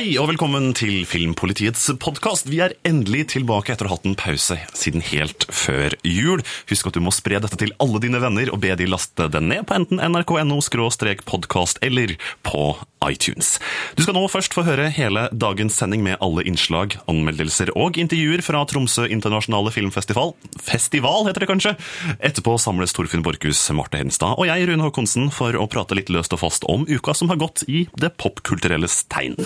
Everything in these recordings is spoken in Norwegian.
Hei og velkommen til Filmpolitiets podkast. Vi er endelig tilbake etter å ha hatt en pause siden helt før jul. Husk at du må spre dette til alle dine venner og be de laste den ned på enten nrk.no podkast eller på iTunes. Du skal nå først få høre hele dagens sending med alle innslag, anmeldelser og intervjuer fra Tromsø internasjonale filmfestival. Festival, heter det kanskje. Etterpå samles Torfinn Borchhus, Marte Hedenstad og jeg, Rune Håkonsen, for å prate litt løst og fast om uka som har gått i det popkulturelles tegn.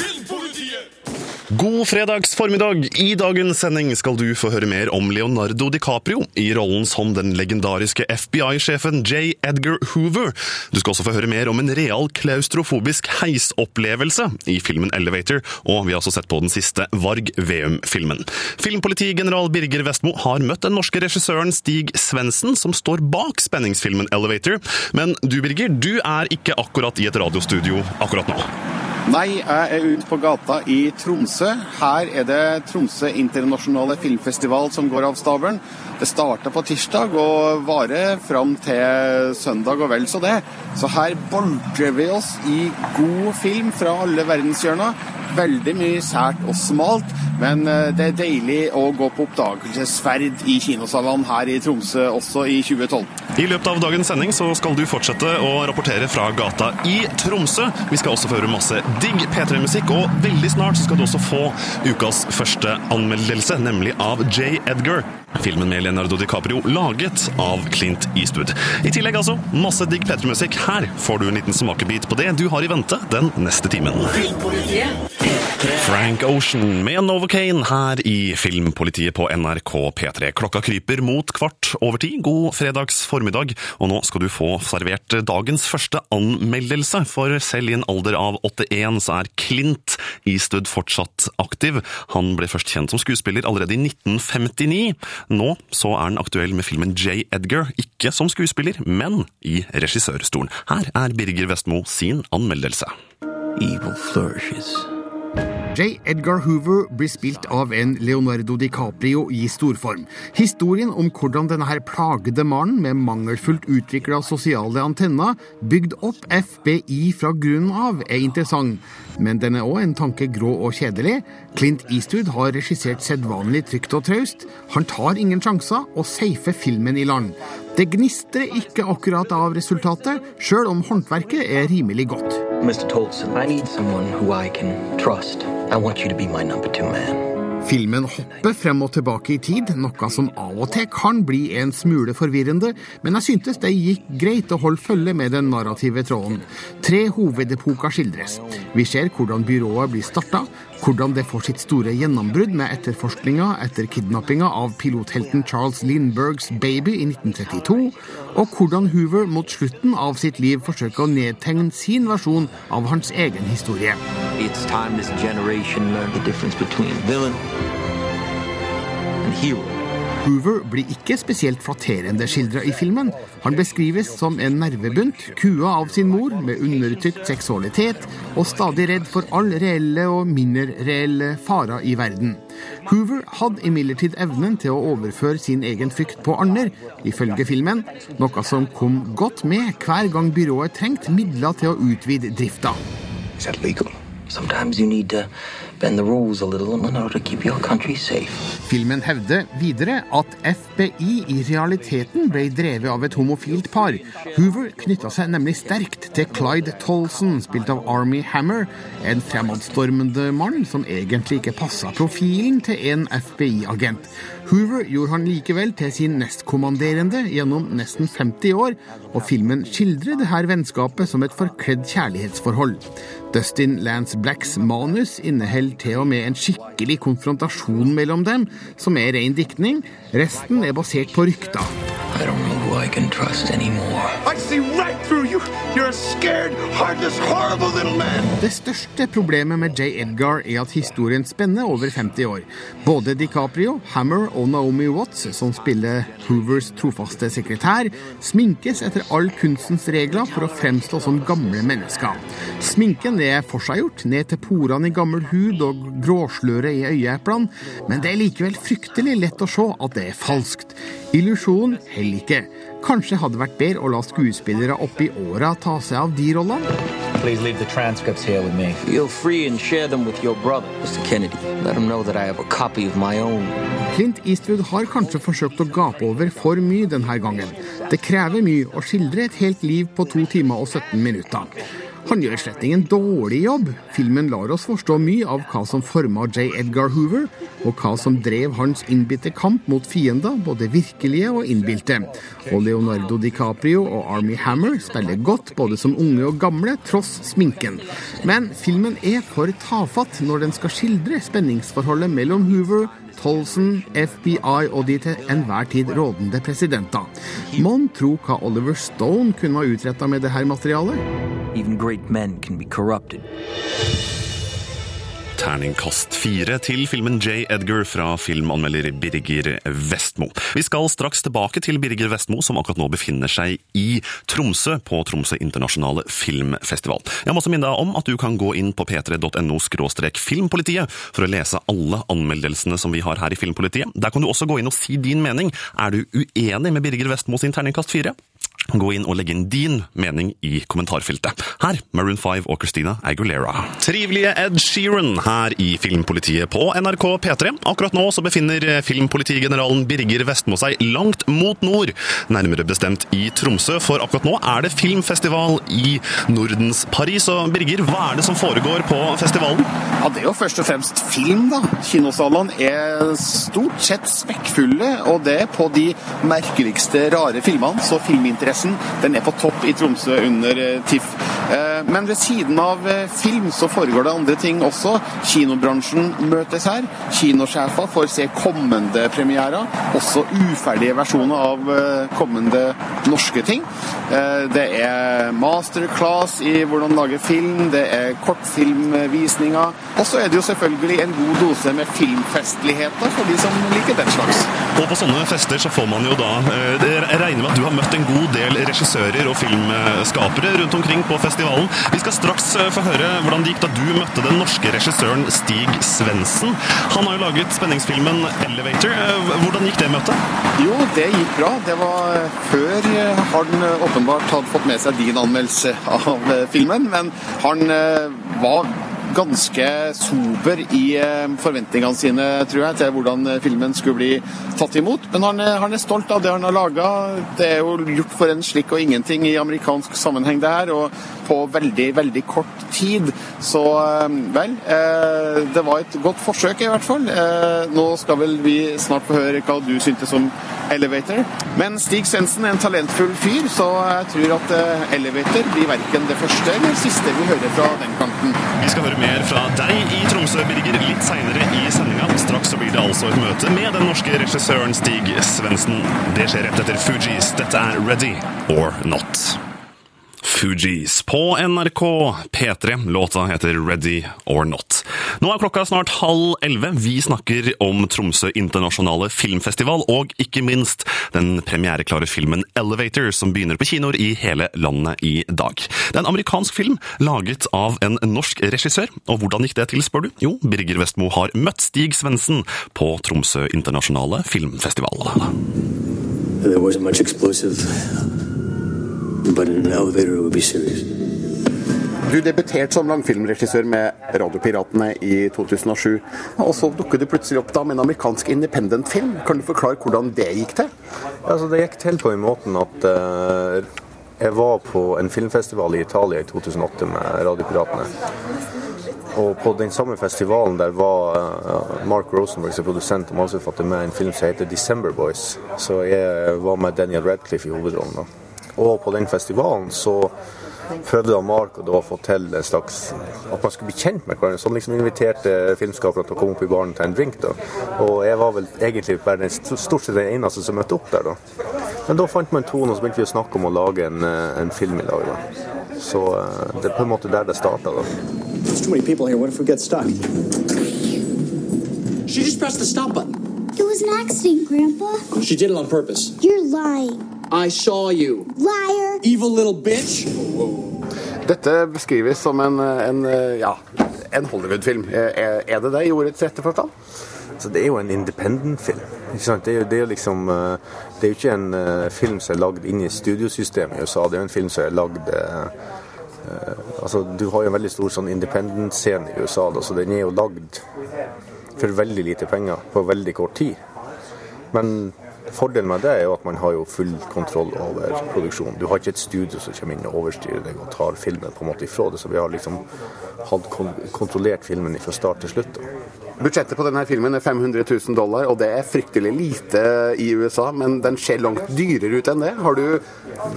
God fredags formiddag! I dagens sending skal du få høre mer om Leonardo DiCaprio i rollen som den legendariske FBI-sjefen J. Edgar Hoover. Du skal også få høre mer om en real klaustrofobisk heisopplevelse i filmen Elevator, og vi har også sett på den siste Varg Veum-filmen. Filmpolitigeneral Birger Vestmo har møtt den norske regissøren Stig Svendsen, som står bak spenningsfilmen Elevator. Men du, Birger, du er ikke akkurat i et radiostudio akkurat nå. Nei, jeg er ute på gata i Tromsø. Her er det Tromsø internasjonale filmfestival som går av stabelen. Det starta på tirsdag og varer fram til søndag og vel så det. Så her boltrer vi oss i god film fra alle verdenshjørner. Veldig mye sært og smalt, men eh, det er deilig å gå på oppdagelsesferd i kinosalene her i Tromsø også i 2012. I løpet av dagens sending så skal du fortsette å rapportere fra gata i Tromsø. Vi skal også få høre masse digg P3-musikk, og veldig snart så skal du også få ukas første anmeldelse, nemlig av J. Edgar. Filmen med Leonardo DiCaprio, laget av Clint Eastwood. I tillegg altså masse digg P3-musikk. Her får du en liten smakebit på det du har i vente den neste timen. Frank Ocean med Novocaine her i Filmpolitiet på NRK P3. Klokka kryper mot kvart over ti. God fredags formiddag, og nå skal du få servert dagens første anmeldelse. For selv i en alder av 81 så er Clint Eastwood fortsatt aktiv. Han ble først kjent som skuespiller allerede i 1959. Nå så er han aktuell med filmen J. Edgar, ikke som skuespiller, men i regissørstolen. Her er Birger Vestmo sin anmeldelse. Evil flourishes. J. Edgar Hoover blir spilt av en Leonardo DiCaprio i storform. Historien om hvordan denne her plagede mannen med mangelfullt utvikla sosiale antenner bygd opp FBI fra grunnen av, er interessant. Men den er òg en tanke grå og kjedelig. Clint Eastwood har regissert sedvanlig trygt og traust. Han tar ingen sjanser og safer filmen i land. Det gnistrer ikke akkurat av resultatet, sjøl om håndverket er rimelig godt. Tolson. Filmen hopper frem og tilbake i tid, noe som av og til kan bli en smule forvirrende, men jeg syntes det gikk greit å holde følge med den narrative tråden. Tre hovedepoker skildres. Vi ser hvordan byrået blir starta, hvordan det får sitt store gjennombrudd med etterforskninga etter kidnappinga av pilothelten Charles Lindbergs baby i 1932, og hvordan Hoover mot slutten av sitt liv forsøker å nedtegne sin versjon av hans egen historie. It's time this generation learned the difference between villain and hero. Hoover blir ikke spesielt flatterende skildra i filmen. Han beskrives som en nervebunt, kua av sin mor, med undertrykt seksualitet, og stadig redd for all reelle og mindre reelle farer i verden. Hoover hadde imidlertid evnen til å overføre sin egen frykt på andre, ifølge filmen, noe som kom godt med hver gang byrået trengte midler til å utvide drifta. Is that legal? Sometimes you need Filmen hevder videre at FBI i realiteten ble drevet av et homofilt par. Hoover knytta seg nemlig sterkt til Clyde Tolson, spilt av Army Hammer, en fremadstormende mann som egentlig ikke passa profilen til en FBI-agent. Hoover gjorde han likevel til sin nestkommanderende gjennom nesten 50 år, og filmen skildrer det her vennskapet som et forkledd kjærlighetsforhold. Dustin Lance Blacks manus inneholder til og med en skikkelig konfrontasjon mellom dem, som er ren diktning. Resten er basert på rykter. I don't know who I can trust anymore. I see right. Det største problemet med J. Edgar er at historien spenner over 50 år. Både DiCaprio, Hammer og Naomi Watts, som spiller Hoovers trofaste sekretær, sminkes etter all kunstens regler for å fremstå som gamle mennesker. Sminken er forseggjort ned til porene i gammel hud og gråsløret i øyeeplene, men det er likevel fryktelig lett å se at det er falskt. Illusjonen heller ikke. Kanskje hadde det vært bedre å la skuespillere oppi åra ta seg av de rollene? Please leave the transcripts here with me. Feel free and share them with your brother, Mr. Kennedy. Let him know that I have a copy of my own. Clint Eastwood har kanskje forsøkt å gape over for mye denne gangen. Det krever mye å skildre et helt liv på to timer og 17 minutter. Han gjør slett ingen dårlig jobb. Filmen lar oss forstå mye av hva som forma J. Edgar Hoover, og hva som drev hans innbitte kamp mot fiender, både virkelige og innbilte. Og Leonardo DiCaprio og Army Hammer spiller godt både som unge og gamle, tross sminken. Men filmen er for tafatt når den skal skildre spenningsforholdet mellom Hoover, Tolson, FBI og de til enhver tid rådende presidenter. Mon tro hva Oliver Stone kunne ha utretta med det her materialet? Even great men can be. Terningkast fire til filmen J. Edgar fra filmanmelder Birger Vestmo. Vi skal straks tilbake til Birger Vestmo, som akkurat nå befinner seg i Tromsø på Tromsø internasjonale filmfestival. Jeg må også minne deg om at du kan gå inn på p3.no filmpolitiet for å lese alle anmeldelsene som vi har her i Filmpolitiet. Der kan du også gå inn og si din mening. Er du uenig med Birger Vestmo sin terningkast fire? Gå inn og legge inn din mening i kommentarfeltet. Her Maroon 5 og Christina Aguilera. Trivelige Ed Sheeran her i Filmpolitiet på NRK P3. Akkurat nå så befinner filmpolitigeneralen Birger Vestmo seg langt mot nord, nærmere bestemt i Tromsø, for akkurat nå er det filmfestival i Nordens Paris. Og Birger, hva er det som foregår på festivalen? Ja, Det er jo først og fremst film, da. Kinosalene er stort sett spekkfulle, og det er på de merkeligste, rare filmene. Så filminteressen den er på topp i Tromsø under eh, TIFF. Eh, Men ved siden av eh, film så foregår det andre ting også. Kinobransjen møtes her. Kinosjefer får se kommende premierer, også uferdige versjoner av kommende norske ting. Det er masterclass i hvordan lage film, det er kortfilmvisninger. Og så er det jo selvfølgelig en god dose med filmfestligheter for de som liker den slags. Og på sånne fester så får man jo da Jeg regner med at du har møtt en god del regissører og filmskapere rundt omkring på festivalen. Vi skal straks eh, få høre hvordan det gikk da du møtte den norske regissøren Stig Svendsen. Han har jo laget spenningsfilmen 'Elevator'. Eh, Hvordan gikk det møtet? Jo, det gikk bra. Det var eh, før han åpenbart hadde fått med seg din anmeldelse av filmen, men han var ganske sober i eh, forventningene sine, tror jeg, til hvordan eh, filmen skulle bli tatt imot. Men han, er- han er stolt av det han har laga. Det er jo gjort for en slikk og ingenting i amerikansk sammenheng, det her. Og på veldig, veldig kort tid. Så eh, vel, eh, det var et godt forsøk i hvert fall. Eh, Nå skal vel vi snart få høre hva du syntes om Elevator. Men Stig Svendsen er en talentfull fyr, så jeg tror at Elevator blir verken det første eller siste vi hører fra den kanten. Vi skal høre mer fra deg i Tromsø, Birger, litt seinere i sendinga. Straks så blir det altså et møte med den norske regissøren Stig Svendsen. Det skjer rett etter Fugees. Dette er Ready or Not. Fugees på NRK P3. Låta heter Ready or Not. Nå er klokka snart halv elleve. Vi snakker om Tromsø internasjonale filmfestival, og ikke minst den premiereklare filmen Elevator, som begynner på kinoer i hele landet i dag. Det er en amerikansk film laget av en norsk regissør. Og hvordan gikk det til, spør du? Jo, Birger Vestmo har møtt Stig Svendsen på Tromsø internasjonale filmfestival. There wasn't much explosive, but an elevator it would be serious. Du debuterte som langfilmregissør med Radiopiratene i 2007. Og så dukket du plutselig opp da med en amerikansk independent-film. Kan du forklare hvordan det gikk til? Altså, det gikk til på den måten at uh, jeg var på en filmfestival i Italia i 2008 med Radiopiratene. Og på den samme festivalen der var eh, Mark Rosenberg som produsent og manusforfatter med en film som heter December Boys. Så jeg var med Daniel Radcliffe i hovedrollen. da. Og på den festivalen så prøvde da Mark å da få til en slags at man skulle bli kjent med hverandre. Så han liksom inviterte filmskaperne til å komme opp i baren og ta en drink. da. Og jeg var vel egentlig bare den, stort sett den eneste som møtte opp der. da. Men da fant man tonen, og så begynte vi å snakke om å lage en, eh, en film i lag. da. Så eh, det er på en måte der det starta. da. There's too many people here. What if we get stuck? She just pressed the stop button. It was an accident, Grandpa. She did it on purpose. You're lying. I saw you. Liar. Evil little bitch. Dette beskrives som en, en, ja, en Hollywood-film. Er er det det i ordets rette forstand? Så det er jo en independent-film. ikke sant? Det er jo, det er liksom eh, Det er jo ikke en eh, film som er lagd inn i studiosystemet i USA. Det er jo en film som er lagd eh, eh, altså, Du har jo en veldig stor sånn independent-scene i USA, da, så den er jo lagd for veldig lite penger på veldig kort tid. Men fordelen med det er jo at man har jo full kontroll over produksjonen. Du har ikke et studio som kommer inn og overstyrer deg og tar filmen på en måte ifra det. Så vi har liksom hatt kontrollert filmen fra start til slutt. Da. Budsjettet på denne filmen er 500 000 dollar, og det er fryktelig lite i USA, men den ser langt dyrere ut enn det. Har du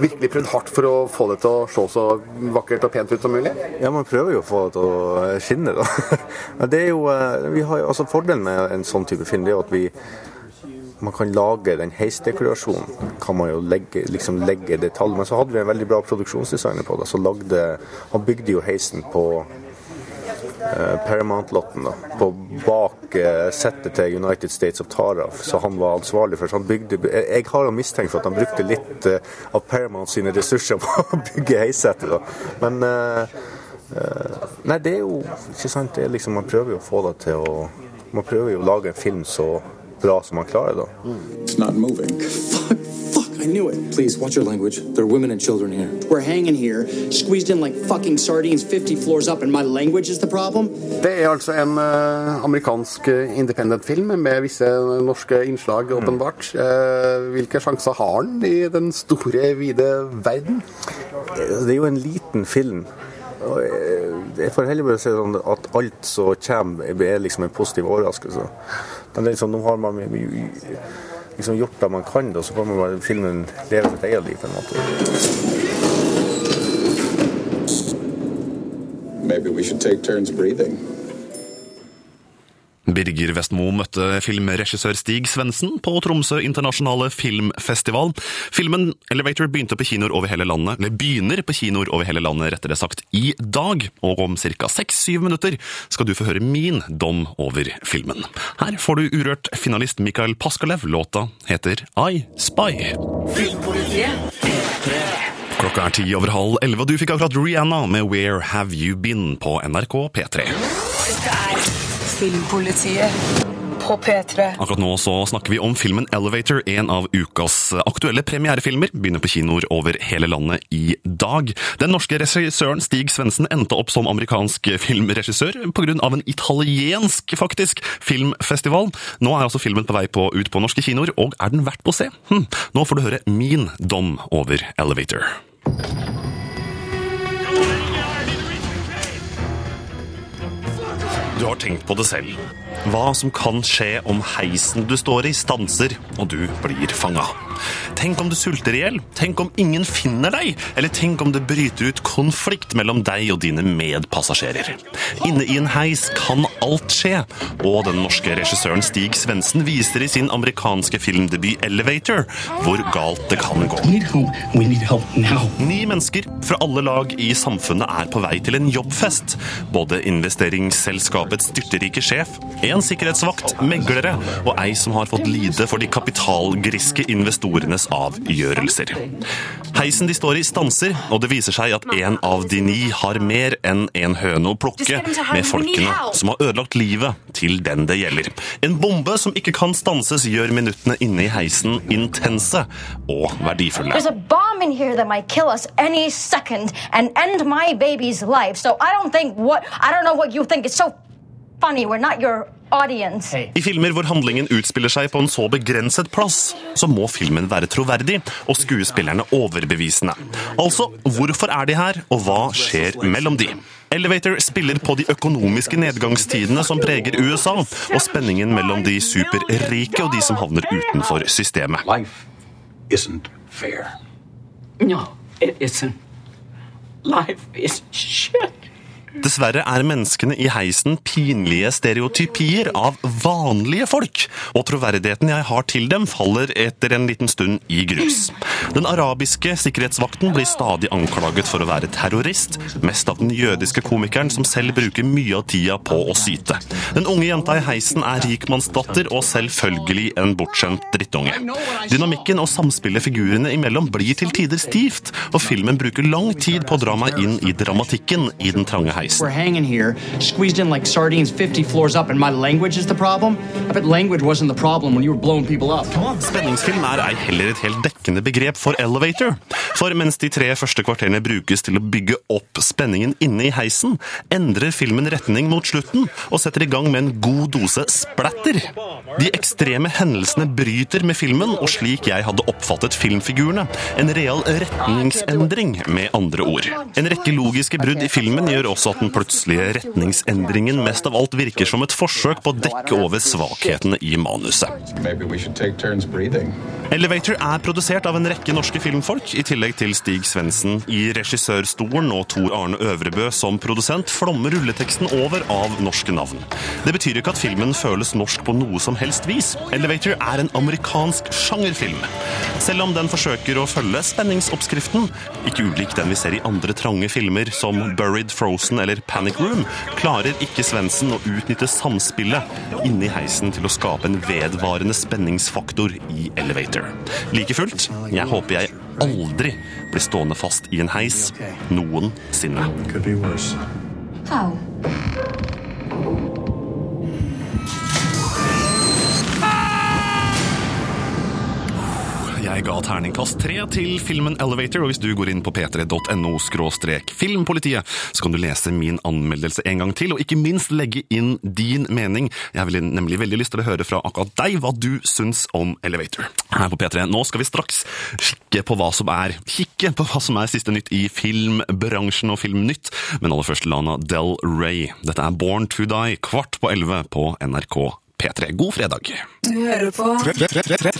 virkelig prøvd hardt for å få det til å se så vakkert og pent ut som mulig? Ja, man prøver jo å få det til å skinne, da. Men det er jo, vi har, altså Fordelen med en sånn type film det er jo at vi man kan lage den heisdekorasjonen. kan man jo legge, liksom legge detalj. Men så hadde vi en veldig bra produksjonsdesigner på det. så lagde, Han bygde jo heisen på eh, Paramount-lotten. da, på Bak eh, settet til United States of Tara. Så han var ansvarlig for så han bygde, Jeg har jo mistenkt for at han brukte litt eh, av Paramount sine ressurser på å bygge heisettet. Men eh, eh, Nei, det er jo ikke sant. det er liksom, Man prøver jo å få det til å Man prøver jo å lage en film så bra som man klarer, da. It's not moving. Fuck, fuck, I knew it. Please, watch your language. There are women and children here. We're hanging here, squeezed in like fucking sardines 50 floors up, and my language is the problem? Det er altså en uh, amerikansk independent-film med visse norske innslag, åpenbart. Uh, hvilke sjanser har den i den store, vide verden? Det er jo en liten film. Og jeg får heller bare si sånn at alt som kommer, er liksom en positiv overraskelse. Men det er liksom, nå har man liksom gjort det man kan, da, så kan man bare filmen leve sitt eget liv på en måte. Maybe we should take turns breathing. Birger Vestmo møtte filmregissør Stig Svendsen på Tromsø internasjonale filmfestival. Filmen Elevator begynte på kinoer over hele landet, eller begynner på kinoer over hele landet, rettere sagt, i dag. Og om ca. seks-syv minutter skal du få høre min dom over filmen. Her får du Urørt-finalist Mikael Paskalev. Låta heter I Spy. Filmpolitiet Klokka er ti over halv elleve, og du fikk akkurat Rihanna med Where Have You Been på NRK P3. Dette er Filmpolitiet på P3. Akkurat nå så snakker vi om filmen Elevator, en av ukas aktuelle premierefilmer. Begynner på kinoer over hele landet i dag. Den norske regissøren Stig Svendsen endte opp som amerikansk filmregissør pga. en italiensk, faktisk, filmfestival. Nå er altså filmen på vei på, ut på norske kinoer, og er den verdt å se? Hm. Nå får du høre min dom over Elevator. Du har tenkt på det selv. Hva som kan skje om heisen du står i, stanser, og du blir fanga. Tenk om du sulter i hjel? Tenk om ingen finner deg? Eller tenk om det bryter ut konflikt mellom deg og dine medpassasjerer? Inne i en heis kan alt skje, og den norske regissøren Stig Svendsen viser i sin amerikanske filmdebut Elevator hvor galt det kan gå. Ni mennesker fra alle lag i samfunnet er på vei til en jobbfest. Både investeringsselskapets styrterike sjef, en sikkerhetsvakt, meglere og ei som har fått lide for de kapitalgriske investorenes avgjørelser. Heisen de står i, stanser, og det viser seg at en av de ni har mer enn en høne å plukke med folkene som har ødelagt livet til den det gjelder. En bombe som ikke kan stanses, gjør minuttene inne i heisen intense og verdifulle. Second and end my baby's life. So I don't think what I don't know what you think is so funny. We're not your audience. I filmer hvor handlingen utspiller seg på en så begrenset plass, så må filmen være troverdig og skuespillerne overbevisende. Altså, hvorfor er de her, og hva skjer mellom de? Elevator spiller på de økonomiske nedgangstidene som preger USA, og spenningen mellom de superrike og de som havner utenfor systemet. Life isn't fair. No, it isn't. Life is shit. Dessverre er menneskene i heisen pinlige stereotypier av vanlige folk, og troverdigheten jeg har til dem faller etter en liten stund i grus. Den arabiske sikkerhetsvakten blir stadig anklaget for å være terrorist, mest av den jødiske komikeren som selv bruker mye av tida på å syte. Den unge jenta i heisen er rikmannsdatter og selvfølgelig en bortskjemt drittunge. Dynamikken og samspillet figurene imellom blir til tider stivt, og filmen bruker lang tid på å dra meg inn i dramatikken i den trange heisen. We're hanging here, squeezed in like sardines 50 floors up, and my language is the problem? I bet language wasn't the problem when you were blowing people up. Spenningsfilm er ei heller et helt dekkende begrep for elevator. For mens de tre første kvarterene brukes til å bygge opp spenningen inne i heisen, endrer filmen retning mot slutten og setter i gang med en god dose splatter. De ekstreme hendelsene bryter med filmen, og slik jeg hadde oppfattet filmfigurene. En real retningsendring, med andre ord. En rekke logiske brudd i filmen gjør også at den plutselige retningsendringen mest av alt virker som et forsøk på å dekke over svakhetene i manuset. Elevator er produsert av en rekke norske filmfolk, i tillegg til Stig Svendsen i regissørstolen og Tor Arne Øvrebø som produsent, flommer rulleteksten over av norske navn. Det betyr ikke at filmen føles norsk på noe som helst vis. Elevator er en amerikansk sjangerfilm. Selv om den forsøker å følge spenningsoppskriften, ikke ulik den vi ser i andre trange filmer som Buried, Frozen eller Panic Room, klarer ikke Svendsen å utnytte samspillet inni heisen til å skape en vedvarende spenningsfaktor i Elevator. Like fullt, jeg håper jeg aldri blir stående fast i en heis noensinne. How? Jeg ga terningkast tre til filmen Elevator, og hvis du går inn på p3.no filmpolitiet, så kan du lese min anmeldelse en gang til, og ikke minst legge inn din mening. Jeg vil nemlig veldig lyst til å høre fra akkurat deg hva du syns om Elevator. Her på P3. Nå skal vi straks kikke på hva som er kikke på hva som er siste nytt i filmbransjen og Filmnytt, men aller først Lana Del Rey. Dette er Born to Die, kvart på elleve på NRK P3. God fredag. Du hører på P3, P3,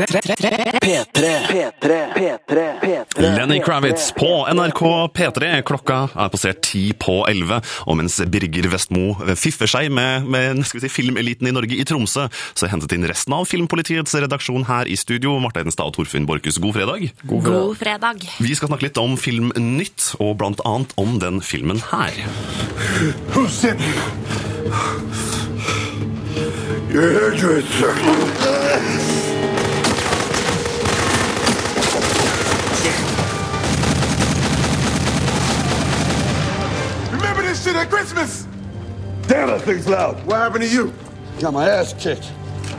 P3, P3. Lenny Kravitz på NRK P3. Klokka er passert ti på elleve. Og mens Birger Vestmo fiffer seg med, med skal vi si, filmeliten i Norge i Tromsø, så hentet inn resten av Filmpolitiets redaksjon her i studio. Marte Edenstad og Torfinn Borchhus, god fredag. God fredag. Vi skal snakke litt om Filmnytt, og blant annet om den filmen her. Who sent you? Your hairdresser. Remember this shit at Christmas? Damn, that thing's loud. What happened to you? Got my ass kicked.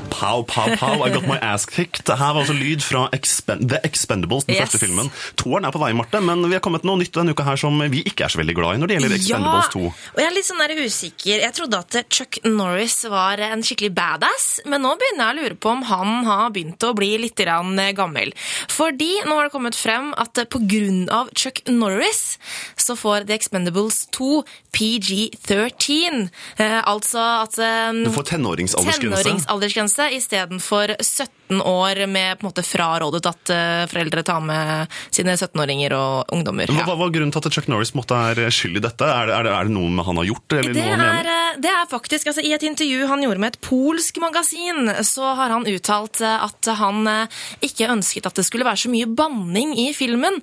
Pow, pow, pow, I got my ass kicked. Det her var altså lyd fra Expend The Expendables, den Yes. første filmen. Toeren er på vei, Marte, men vi har kommet noe nytt denne uka her som vi ikke er så veldig glad i når det gjelder Expendables 2. og jeg er litt sånn der usikker. Jeg trodde at Chuck Norris var en skikkelig badass, men nå begynner jeg å lure på om han har begynt å bli litt gammel. Fordi nå har det kommet frem at på grunn av Chuck Norris så får The Expendables 2 PG-13. Eh, altså at eh, Du får tenåringsaldersgrense. tenåringsaldersgrense istedenfor 17 år med på en måte frarådet at eh, foreldre tar med sine 17-åringer og ungdommer. Hva, hva var grunnen til at Chuck Norris måtte være skyld i dette? Er det, er det, er det noe han har gjort, eller Det noe han er, mener? eh, det er faktisk, altså I et intervju han gjorde med et polsk magasin, så har han uttalt eh, at han ikke ønsket at det skulle være så mye banning i filmen,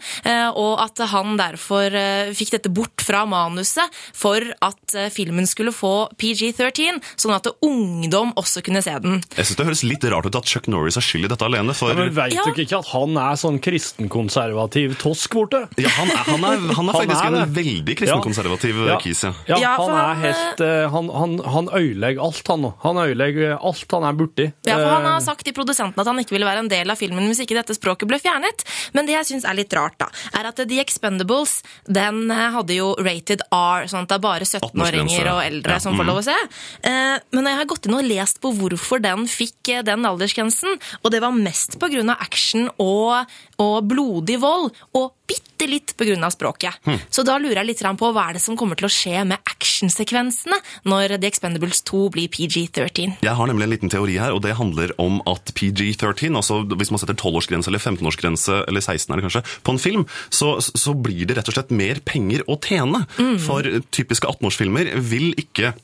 og at han derfor fikk dette bort fra manuset for at filmen skulle få PG-13, sånn at ungdom også kunne se den. Jeg synes Det høres litt rart ut at Chuck Norris er skyld i dette alene. For Ja, men Vet Ja. du ikke at han er sånn kristenkonservativ tosk borte? ja, han, er, han, er, han er faktisk er en veldig kristenkonservativ Ja. kis. Ja. Ja, Ja, han er helt eh, Han, han, han øyelegger alt, han nå. Han øyelegger alt han er borti. Ja, for Han Eh, har sagt til produsenten at han ikke ville være en del av filmen hvis ikke dette språket ble fjernet. Men det jeg syns er litt rart, da, er at The Expendables den eh, hadde jo rated R, sånn at det er bare 17-åringer og eldre ja. som får Mhm. lov å se. Eh, Men jeg har gått inn og lest på hvorfor den fikk eh, den aldersgrensen, og det var mest pga. action og, og blodig vold, og bitte litt pga. språket. Hm. Så da lurer jeg litt på hva er det som kommer til å skje med actionsekvensene når The Expendables 2 blir PG-13. Jeg har nemlig en liten teori her, og det handler om at PG-13, altså hvis man setter 12-årsgrense eller 15-årsgrense, eller 16 er det kanskje, på en film, så, så blir det rett og slett mer penger å tjene. Mm. For typiske 18-årsfilmer vil ikke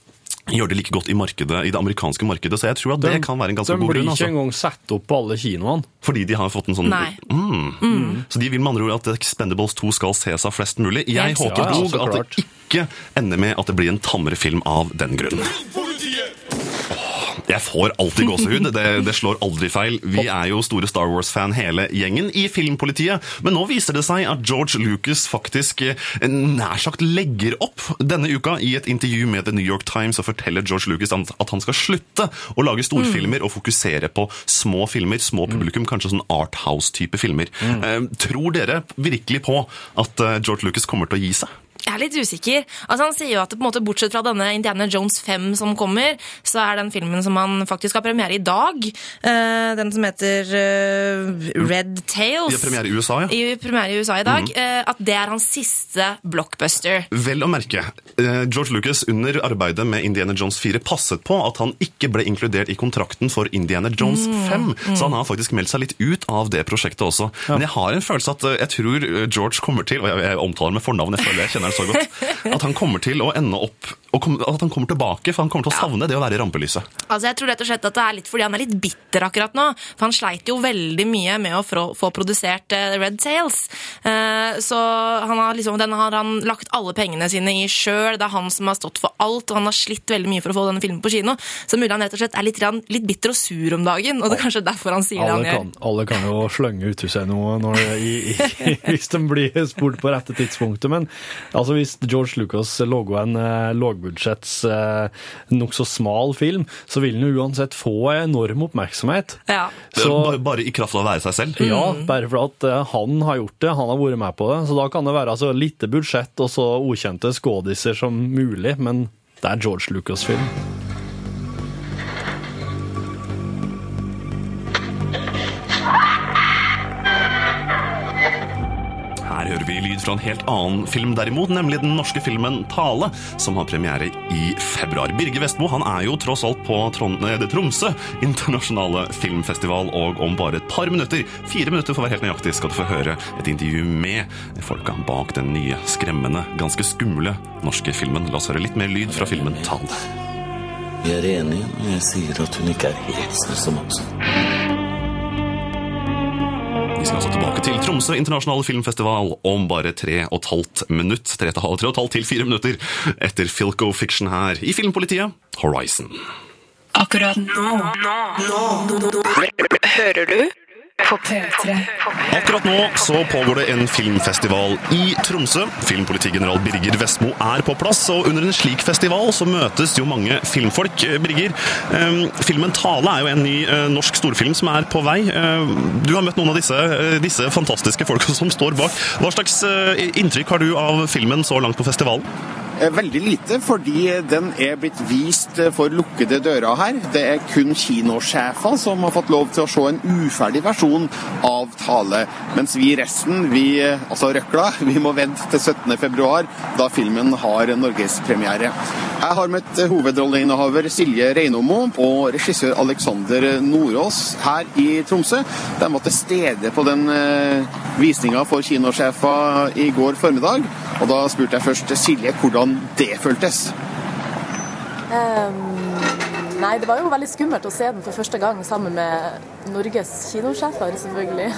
gjøre det like godt i markedet, i det amerikanske markedet, så jeg tror at det kan være en ganske de god blir ikke Altså. engang satt opp på alle kinoene. Fordi de har fått en sånn Nei. mm. Så de vil med andre ord at Expendables 2 skal ses av flest mulig. Jeg Helt håper. Ja, ja, dog at det ikke ender med at det blir en tammere film av den grunn. Jeg får alltid gåsehud. Det, det slår aldri feil. Vi er jo store Star Wars-fan hele gjengen i Filmpolitiet. Men nå viser det seg at George Lucas faktisk eh, nær sagt legger opp denne uka. I et intervju med The New York Times og forteller George Lucas at han skal slutte å lage storfilmer og fokusere på små filmer, små publikum, kanskje sånn Arthouse-type filmer. Eh, Tror dere virkelig på at eh, George Lucas kommer til å gi seg? Jeg er litt usikker. Altså Han sier jo at på en måte, bortsett fra denne Indiana Jones 5 som kommer, så er den filmen som han faktisk har premiere i dag, uh, den som heter uh, Red Tails I premiere i USA, ja. I premiere i USA i dag, Mm -hmm. uh, at det er hans siste blockbuster. Vel å merke, George Lucas under arbeidet med Indiana Jones 4 passet på at han ikke ble inkludert i kontrakten for Indiana Jones Mm, 5, mm. så han har faktisk meldt seg litt ut av det prosjektet også. Men jeg har en følelse at jeg tror George kommer til, og jeg, jeg omtaler med fornavn, jeg føler jeg kjenner det så godt, at han kommer til å ende opp, og kom, at han kommer tilbake, for han kommer til å savne det å være i rampelyset. Altså Jeg tror rett og slett at det er litt fordi han er litt bitter akkurat nå. For han sleit jo veldig mye med å få, få produsert eh, Red Tails. Eh, så han har liksom, den har han lagt alle pengene sine i sjøl. Det er han som har stått for alt, og han har slitt veldig mye for å få denne filmen på kino. Så mulig han rett og slett er litt, litt bitter og sur om dagen, og det er kanskje derfor han sier det han kan, gjør. alle kan jo slønge ut seg noe når, i, i, hvis de blir spurt på rette tidspunktet, men altså, hvis George Lucas logoen en eh, lågbudgetts eh, nokså smal film, så vil den jo uansett få enorm oppmerksomhet. Ja. bare, bare i kraft av å være seg selv? Ja, bare for at eh, han har gjort det, han har vært med på det. Så da kan det være så lite budsjett og så ukjente skådiser som mulig, men det er George Lucas-film. Her fra en helt annen film derimot, nemlig den norske filmen Tale, som har premiere i februar. Birger Vestmo han er jo tross alt på Tromsø internasjonale filmfestival, og om bare et par minutter, fire minutter for å være helt nøyaktig, skal du få høre et intervju med folka bak den nye, skremmende, ganske skumle norske filmen. La oss høre litt mer lyd fra filmen Tale. Vi er enige når jeg sier at hun ikke er helt som oss. Vi skal altså tilbake til Tromsø internasjonale filmfestival om bare tre og et halvt minutt. Tre og et halvt, tre og et halvt til fire minutter etter Filco Fiction her i Filmpolitiet Horizon. Akkurat nå, nå, nå, nå hører du på P3. Akkurat nå så pågår det en filmfestival i Tromsø. Filmpolitigeneral Birger Vestmo er på plass, og under en slik festival så møtes jo mange filmfolk. Eh, Birger, eh, filmen Tale er jo en ny eh, norsk storfilm som er på vei. Du har møtt noen av disse, disse fantastiske folka som står bak. Hva slags inntrykk har du av filmen så langt på festivalen? Eh, Veldig lite, fordi den er blitt vist eh, for lukkede dører her. Det er kun kinosjefer som har fått lov til å se en uferdig versjon av Tale. Mens vi resten, vi, eh, altså røkla, vi må vente til 17. februar, da filmen har norgespremiere. Jeg har møtt eh, hovedrolleinnehaver Silje Reinomo og regissør Alexander Nordås her i Tromsø. De var til stede på den visninga for kinosjefer i går formiddag. Og da spurte jeg først Silje hvordan det føltes. Um, nei, det var jo veldig skummelt å se den for første gang sammen med Norges kinosjefer, selvfølgelig.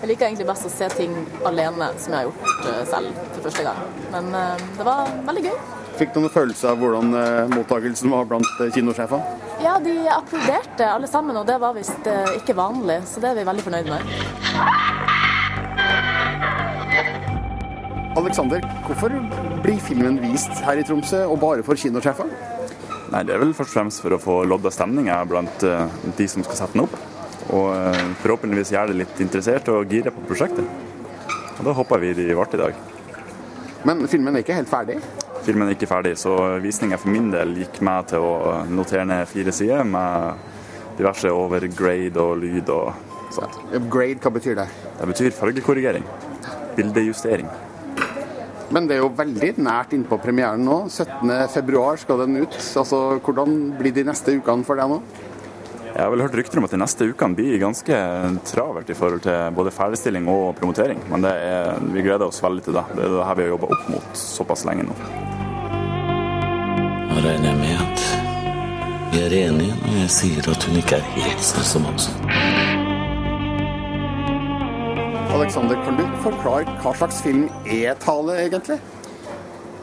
Jeg liker egentlig best å se ting alene, som jeg har gjort eh, selv for første gang. Men um, det var veldig gøy. Fikk du noen følelse av hvordan eh, mottakelsen var blant eh, kinosjefene? Ja, de applauderte alle sammen, og det var visst ikke vanlig, så det er vi veldig fornøyd med. Alexander, hvorfor blir filmen vist her i Tromsø, og bare for kinosjefer? Nei, Det er vel først og fremst for å få lodda stemninga blant eh, de som skal sette den opp. Og eh, forhåpentligvis gjøre det litt interessert og gire på prosjektet. Og Da håper vi de ble i dag. Men filmen er ikke helt ferdig? Filmen er ikke ferdig, så visninga for min del gikk med til å notere ned fire sider med diverse overgrade og lyd og sånt. Upgrade, hva betyr det? Det betyr fargekorrigering. Bildejustering. Men det er jo veldig nært innpå premieren nå. 17.2 skal den ut. Altså, Hvordan blir de neste ukene for deg nå? Jeg har vel hørt rykter om at de neste ukene blir ganske travelt i forhold til både ferdigstilling og promotering. Men det er, vi gleder oss veldig til det. Det er det her vi har jobba opp mot såpass lenge nå. Nå regner jeg med at vi er enige når jeg sier at hun ikke er helt sånn som oss. Alexander, kan du forklare hva slags film er Tale, egentlig?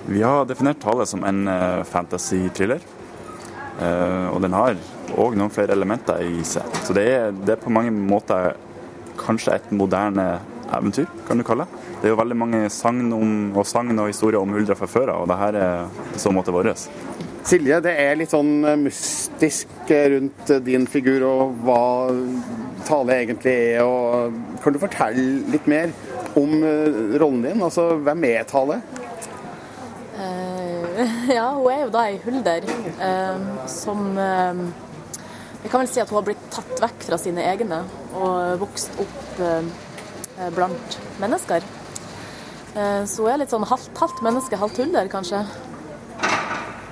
Vi har definert Tale som en eh, fantasy-thriller. Eh, og den har òg noen flere elementer i seg. Så det er, det er på mange måter kanskje et moderne eventyr, kan du kalle det. Det er jo veldig mange sagn og sagn og historier om huldra fra før av, og det her er i så måte vår. Silje, det er litt sånn eh, mystisk rundt din figur og hva Tale egentlig er. Og kan du fortelle litt mer om eh, rollen din? Altså, hvem er Tale? Eh, ja, hun er jo da ei hulder eh, som Jeg kan vel si at hun har blitt tatt vekk fra sine egne og vokst opp blant mennesker. Så hun er litt sånn halvt, halvt menneske, halvt hulder, kanskje.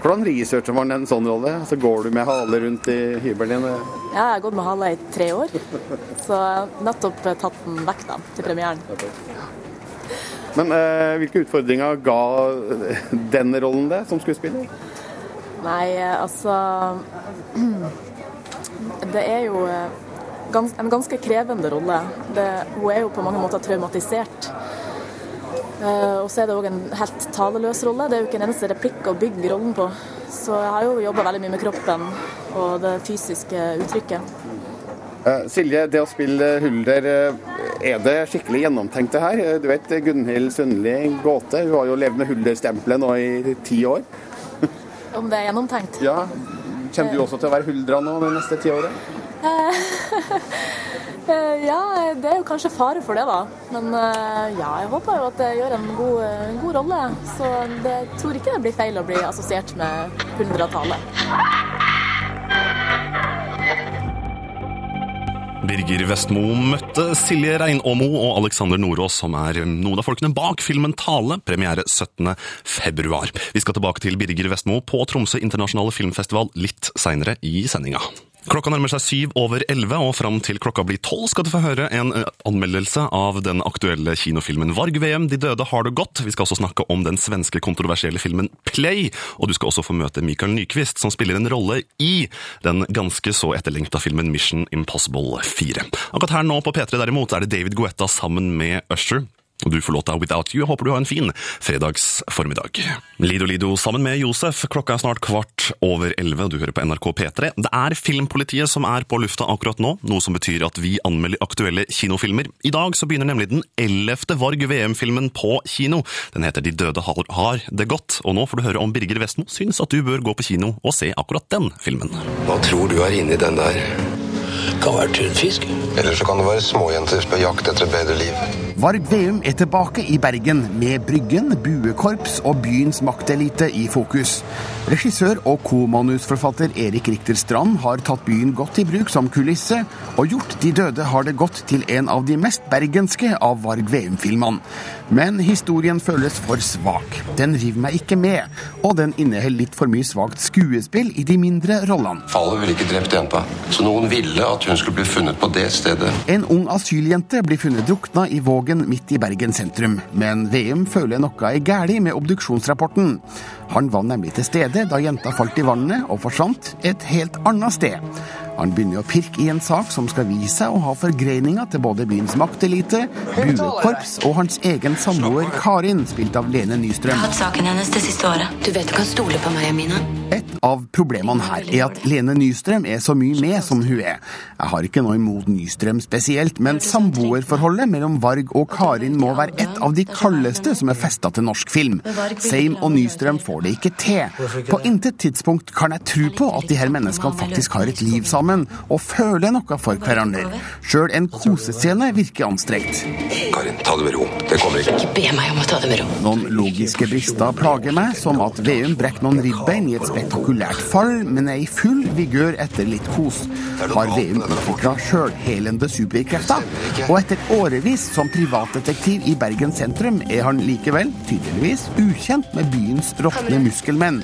Hvordan researcher man en sånn rolle? Så går du med hale rundt i hybelen din? Ja, jeg har gått med hale i tre år, så nettopp tatt den vekk da, til premieren. Men eh, hvilke utfordringer ga den rollen det, som skuespiller? Nei, eh, altså Det er jo eh, gans en ganske krevende rolle. Det, hun er jo på mange måter traumatisert. Eh, og så er det òg en helt taleløs rolle. Det er jo ikke en eneste replikk å bygge rollen på. Så jeg har jo jobba veldig mye med kroppen og det fysiske uttrykket. Eh, Silje, det å spille Hulder, eh, er det skikkelig gjennomtenkt det her? Eh, Du vet Gunhild Sundli Gåte, hun har jo levd med Hulder-stempelet nå i ti år. Om det er gjennomtenkt? Ja, Kommer du også til å være Huldra nå det neste ti året? Eh, ja, det er jo kanskje fare for det, da. Men ja, jeg håper jo at jeg gjør en god, en god rolle. Så det, jeg tror ikke det blir feil å bli assosiert med Huldra-tale. Birger Vestmo møtte Silje Reinåmo og Alexander Nordås, som er noen av folkene bak filmen Tale, premiere 17. februar. Vi skal tilbake til Birger Vestmo på Tromsø internasjonale filmfestival litt seinere i sendinga. Klokka nærmer seg syv over elleve, og fram til klokka blir tolv skal du få høre en eh, anmeldelse av den aktuelle kinofilmen Varg-VM De døde har det godt. Vi skal også snakke om den svenske kontroversielle filmen Play, og du skal også få møte Mikael Nyquist, som spiller en rolle i den ganske så etterlengta filmen Mission Impossible 4. Akkurat her nå på P3 derimot er det David Guetta sammen med Usher. Og du får låta Without You. Jeg håper du har en fin fredags formiddag. Lido Lido sammen med Josef. Klokka er snart kvart over elleve, og du hører på NRK P3. Det er Filmpolitiet som er på lufta akkurat nå, noe som betyr at vi anmelder aktuelle kinofilmer. I dag så begynner nemlig den ellevte Varg VM-filmen på kino. Den heter De døde har, har det godt, og nå får du høre om Birger Vestmo syns at du bør gå på kino og se akkurat den filmen. Hva tror du er inni den der? Kan være tunfisk. Eller så kan det være småjenter på jakt etter et bedre liv. Varg Veum er tilbake i Bergen med Bryggen, buekorps og byens maktelite i fokus. Regissør og komanusforfatter Erik Rikter Strand har tatt byen godt i bruk som kulisse, og gjort De døde har det godt til en av de mest bergenske av Varg Veum-filmene. Men historien føles for svak. Den river meg ikke med, og den inneholder litt for mye svakt skuespill i de mindre rollene. Fallet ville ikke drept jenta, så noen ville at hun skulle bli funnet på det stedet. En ung asyljente blir funnet drukna i Vågen midt i Bergen sentrum, men Veum føler noe er galt med obduksjonsrapporten. Han var nemlig til stede da jenta falt i vannet og forsvant et helt annet sted. Han begynner å pirke i en sak som skal vise seg å ha forgreininger til både byens maktelite, buekorps og hans egen samboer Karin, spilt av Lene Nystrøm. Jeg har hatt saken hennes det siste året. Du vet du kan stole på meg, Amina. Et av problemene her er at Lene Nystrøm er så mye med som hun er. Jeg har ikke noe imot Nystrøm spesielt, men samboerforholdet mellom Varg og Karin må være et av de kaldeste som er festa til norsk film. Seim og Nystrøm får det ikke til. På intet tidspunkt kan jeg tro på at de her menneskene faktisk har et liv sammen og føler noe for hverandre. Sjøl en kosescene virker anstrengt. Karin, ta det med ro. Det kommer ikke. Ikke be meg om å ta det med ro. Noen logiske brister plager meg, som at Veum brekker noen ribbein i et spektakulært fall, men er i full vigør etter litt kos. Har Veum utvikla sjølhelende superkrefter? Og etter årevis som privatdetektiv i Bergen sentrum er han likevel, tydeligvis, ukjent med byens råtne muskelmenn.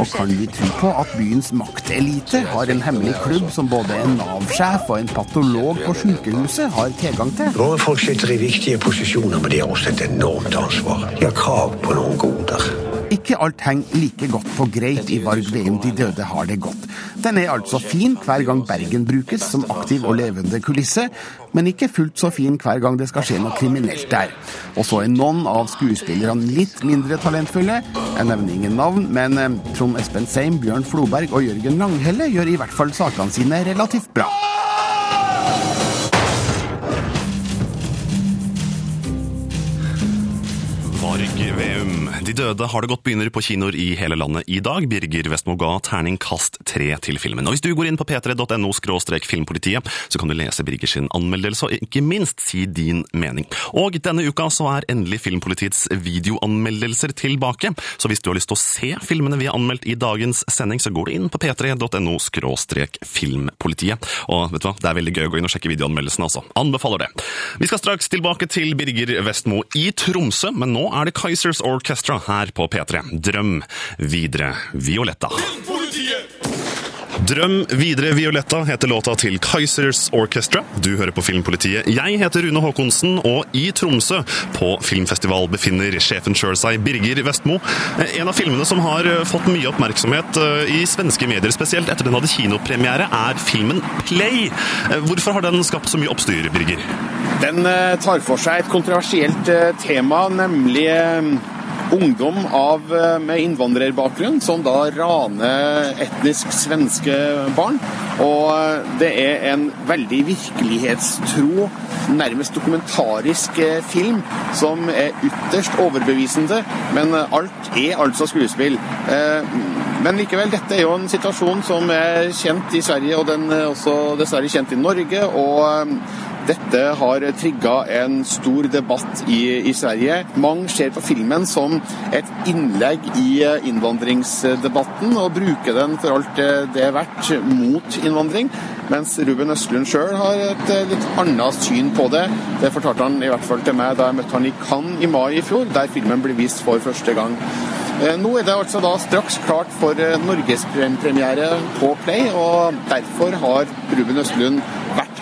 Og kan vi tro på at byens maktelite har en hemmelig klubb som både en Nav-sjef og en patolog på sykehuset har tilgang til? Våre folk sitter i viktige posisjoner, men de har også et enormt ansvar. De har krav på noen goder. Ikke alt henger like godt på greit i Varg Veum De døde har det godt. Den er altså fin hver gang Bergen brukes som aktiv og levende kulisse, men ikke fullt så fin hver gang det skal skje noe kriminelt der. Og så er noen av skuespillerne litt mindre talentfulle. Jeg nevner ingen navn, men eh, Trond Espen Seim, Bjørn Floberg og Jørgen Langhelle gjør i hvert fall sakene sine relativt bra. Varg Veum. De døde har det godt begynner på kinoer i hele landet i dag. Birger Vestmo ga terningkast tre til filmen. Og Hvis du går inn på p3.no filmpolitiet, så kan du lese Birger anmeldelse og ikke minst si din mening. Og denne uka så er endelig Filmpolitiets videoanmeldelser tilbake. Så hvis du har lyst til å se filmene vi har anmeldt i dagens sending, så går du inn på p3.no filmpolitiet. Og vet du hva, det er veldig gøy å gå inn og sjekke videoanmeldelsene, altså. Anbefaler det. Vi skal straks tilbake til Birger Vestmo i Tromsø, men nå er det Kaizers Orchestra her på P3. Drøm videre, Violetta. Drøm videre, Violetta heter låta til Kaizers Orchestra. Du hører på Filmpolitiet. Jeg heter Rune Haakonsen, og i Tromsø på filmfestival befinner sjefen sjøl seg, Birger Vestmo. En av filmene som har fått mye oppmerksomhet eh, i svenske medier, spesielt etter den hadde kinopremiere, er filmen Play. Eh, Hvorfor har den skapt så mye oppstyr, Birger? Den eh, tar for seg et kontroversielt eh, tema, nemlig eh, ungdom av, eh, med innvandrerbakgrunn som da raner etnisk svenske barn. Og eh, det er en veldig virkelighetstro, nærmest dokumentarisk eh, film som er ytterst overbevisende, men alt er altså skuespill. Men likevel, dette er jo en situasjon som er kjent i Sverige, og den er også dessverre kjent i Norge. og dette har trigga en stor debatt i, i Sverige. Mange ser på filmen som et innlegg i eh, innvandringsdebatten, og bruker den for alt det det er verdt mot innvandring. Mens Ruben Østlund sjøl har et eh, litt annet syn på det. Det fortalte han i hvert fall til meg da jeg møtte han i Cannes i mai i fjor, der filmen ble vist for første gang. Eh, Nå er det altså da straks klart for eh, norgespremiere på Play, og derfor har Ruben Østlund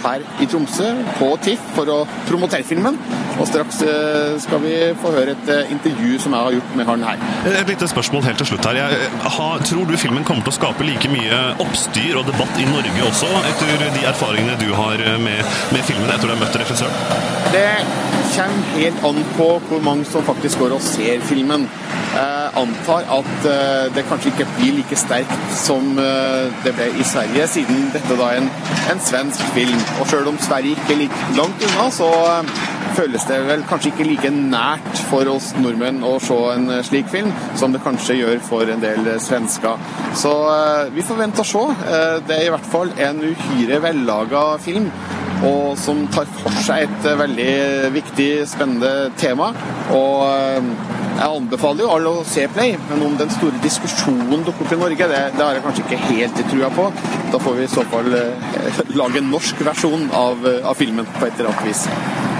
her i Tromsø på TIFF for å promotere filmen. Og straks eh, skal vi få høre et eh, intervju som jeg har gjort med han her. Et lite spørsmål helt til slutt her. Jeg, har, tror du filmen kommer til å skape like mye oppstyr og debatt i Norge også, etter de erfaringene du har med, med filmen etter du har møtt regissøren? Det kommer helt an på hvor mange som faktisk går og ser filmen. Jeg antar at eh, det kanskje ikke blir like sterkt som eh, det ble i Sverige, siden dette da er en, en svensk film. Og selv om Sverige ikke er like langt unna, så eh, føles det vel kanskje ikke like nært for oss nordmenn å se en eh, slik film, som det kanskje gjør for en del eh, svensker. Så eh, vi får vente og se. Eh, Det er i hvert fall en uhyre vellaga film og som tar for seg et eh, veldig viktig, spennende tema. Og eh, jeg anbefaler jo alle å se Play, men om den store diskusjonen dukker opp i Norge, det, det har jeg kanskje ikke helt trua på. Da får vi i så fall eh, lage en norsk versjon av, av filmen på et eller annet vis.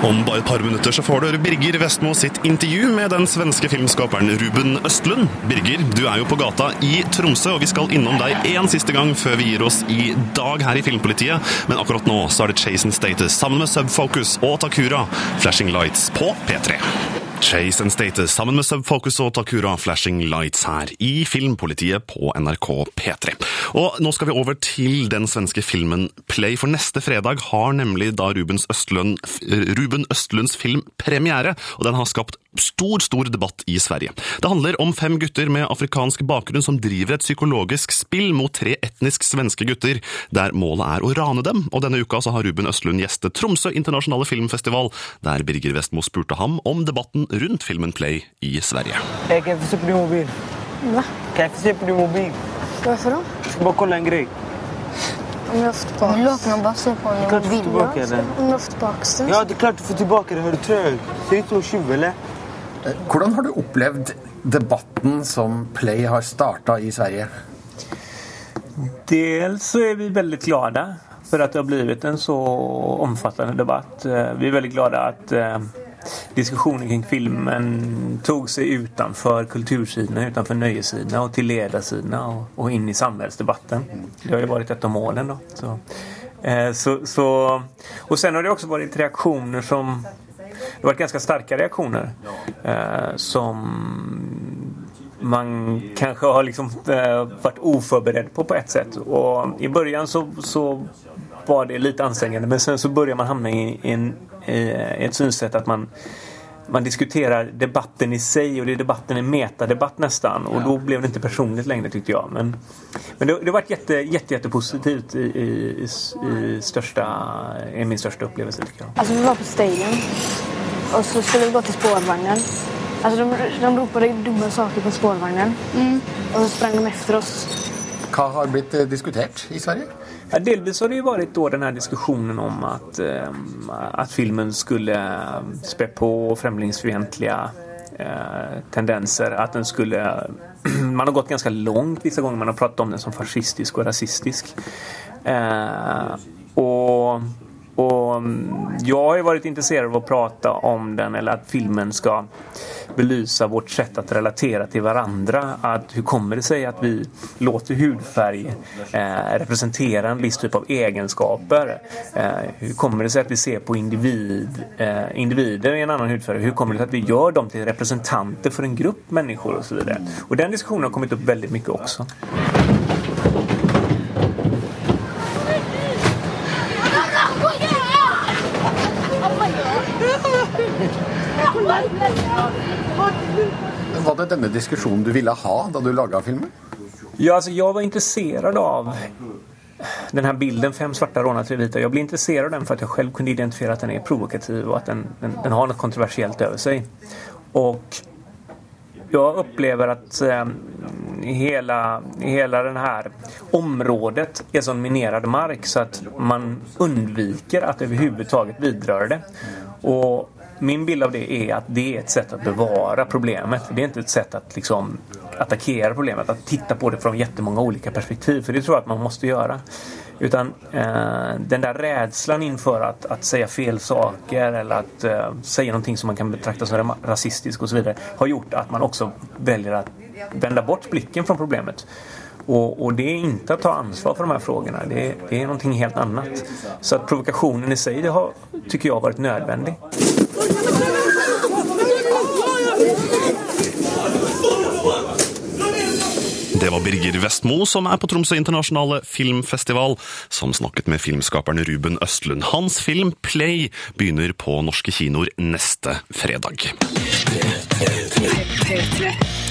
Om bare et par minutter så får du høre Birger Vestmo sitt intervju med den svenske filmskaperen Ruben Østlund. Birger, du er jo på gata i Tromsø, og vi skal innom deg en siste gang før vi gir oss i dag her i Filmpolitiet. Men akkurat nå så er det Chase and Status sammen med Subfocus og Takura, Flashing Lights på P3. Chase and Status sammen med Subfocus og Takura Flashing Lights her i Filmpolitiet på NRK P3. Og nå skal vi over til den svenske filmen Play, for neste fredag har nemlig da Østlund, Ruben Østlunds film premiere, og den har skapt stor, stor debatt i Sverige. Det handler om fem gutter med afrikansk bakgrunn som driver et psykologisk spill mot tre etnisk svenske gutter, der målet er å rane dem, og denne uka så har Ruben Østlund gjestet Tromsø internasjonale filmfestival, der Birger Vestmo spurte ham om debatten rundt filmen Play i Sverige. Jeg kan jag få se på din mobil? Hva? Kan jeg få se på din mobil? Hvorfor da? Jag bare bara kolla en greie. Om. Men låt bara se på du. Om tillbaka den. Ja, det är klart du får tillbaka det. Hör du trög? Ser ut som en tjuv, eller? Hvordan har du opplevd debatten som Play har starta i Sverige? Dels så er vi veldig glade for at det har blitt en så omfattende debatt. Eh, Vi er veldig glade at eh, diskussionen kring filmen tog sig utanför kultursidorna, utanför nöjesidorna och till ledarsidorna och, och in i samhällsdebatten. Det har ju varit ett av målen då. Så, eh, så, så, och sen har det också varit reaktioner som det har varit ganska starka reaktioner eh, som man kanske har liksom eh, varit oförberedd på på ett sätt. Och I början så, så var det lite ansträngande men sen så börjar man hamna i, en, ett synsätt att man man diskuterar debatten i sig och det är debatten en metadebatt nästan och då blev det inte personligt längre tyckte jag. Men, men det, det har varit jätte, jätte, jättepositivt i, i, i, i största, i min största upplevelse tycker jag. Alltså vi var på Stadium och så skulle vi gå till spårvagnen. Alltså de, de ropade dumma saker på spårvagnen och så sprang de efter oss. Hva har blitt eh, diskutert i Sverige? Delvis har det ju varit då den här diskussionen om att, eh, att filmen skulle eh, spä på främlingsfientliga eh, tendenser. Att den skulle... man har gått ganska långt vissa gånger. Man har pratat om den som fascistisk och rasistisk. Eh, och, och mm, jag har ju varit intresserad av att prata om den eller att filmen ska belysa vårt sätt att relatera till varandra. Att hur kommer det sig att vi låter hudfärg eh, representera en viss typ av egenskaper? Eh, hur kommer det sig att vi ser på individ, eh, individer i en annan hudfärg? Hur kommer det sig att vi gör dem till representanter för en grupp människor och så vidare? Och den diskussionen har kommit upp väldigt mycket också. Var det denne diskusjonen du ville ha da du laga filmen? Ja, altså, jeg var intresserad av den här bilden, fem svarta rånare, tre vita. Jag blev intresserad av den för att jag själv kunde identifiera att den är provokativ och att den, den, den har något kontroversiellt över sig. Och jag upplever att eh, hela, hela det här området är sån minerad mark så att man undviker att överhuvudtaget vidröra det. Och min bild av det är att det är ett sätt att bevara problemet. Det är inte ett sätt att liksom attackera problemet, att titta på det från jättemånga olika perspektiv. För det tror jag att man måste göra. Utan eh, den där rädslan inför att, att säga fel saker eller att eh, säga någonting som man kan betrakta som rasistiskt och så vidare har gjort att man också väljer att vända bort blicken från problemet. Och, och, det är inte att ta ansvar för de här frågorna. Det är, det är någonting helt annat. Så att provokationen i sig det har, tycker jag, varit nödvändig. Det var Birger Vestmo, som er på Tromsø internasjonale filmfestival, som snakket med filmskaperen Ruben Østlund. Hans film Play begynner på norske kinoer neste fredag.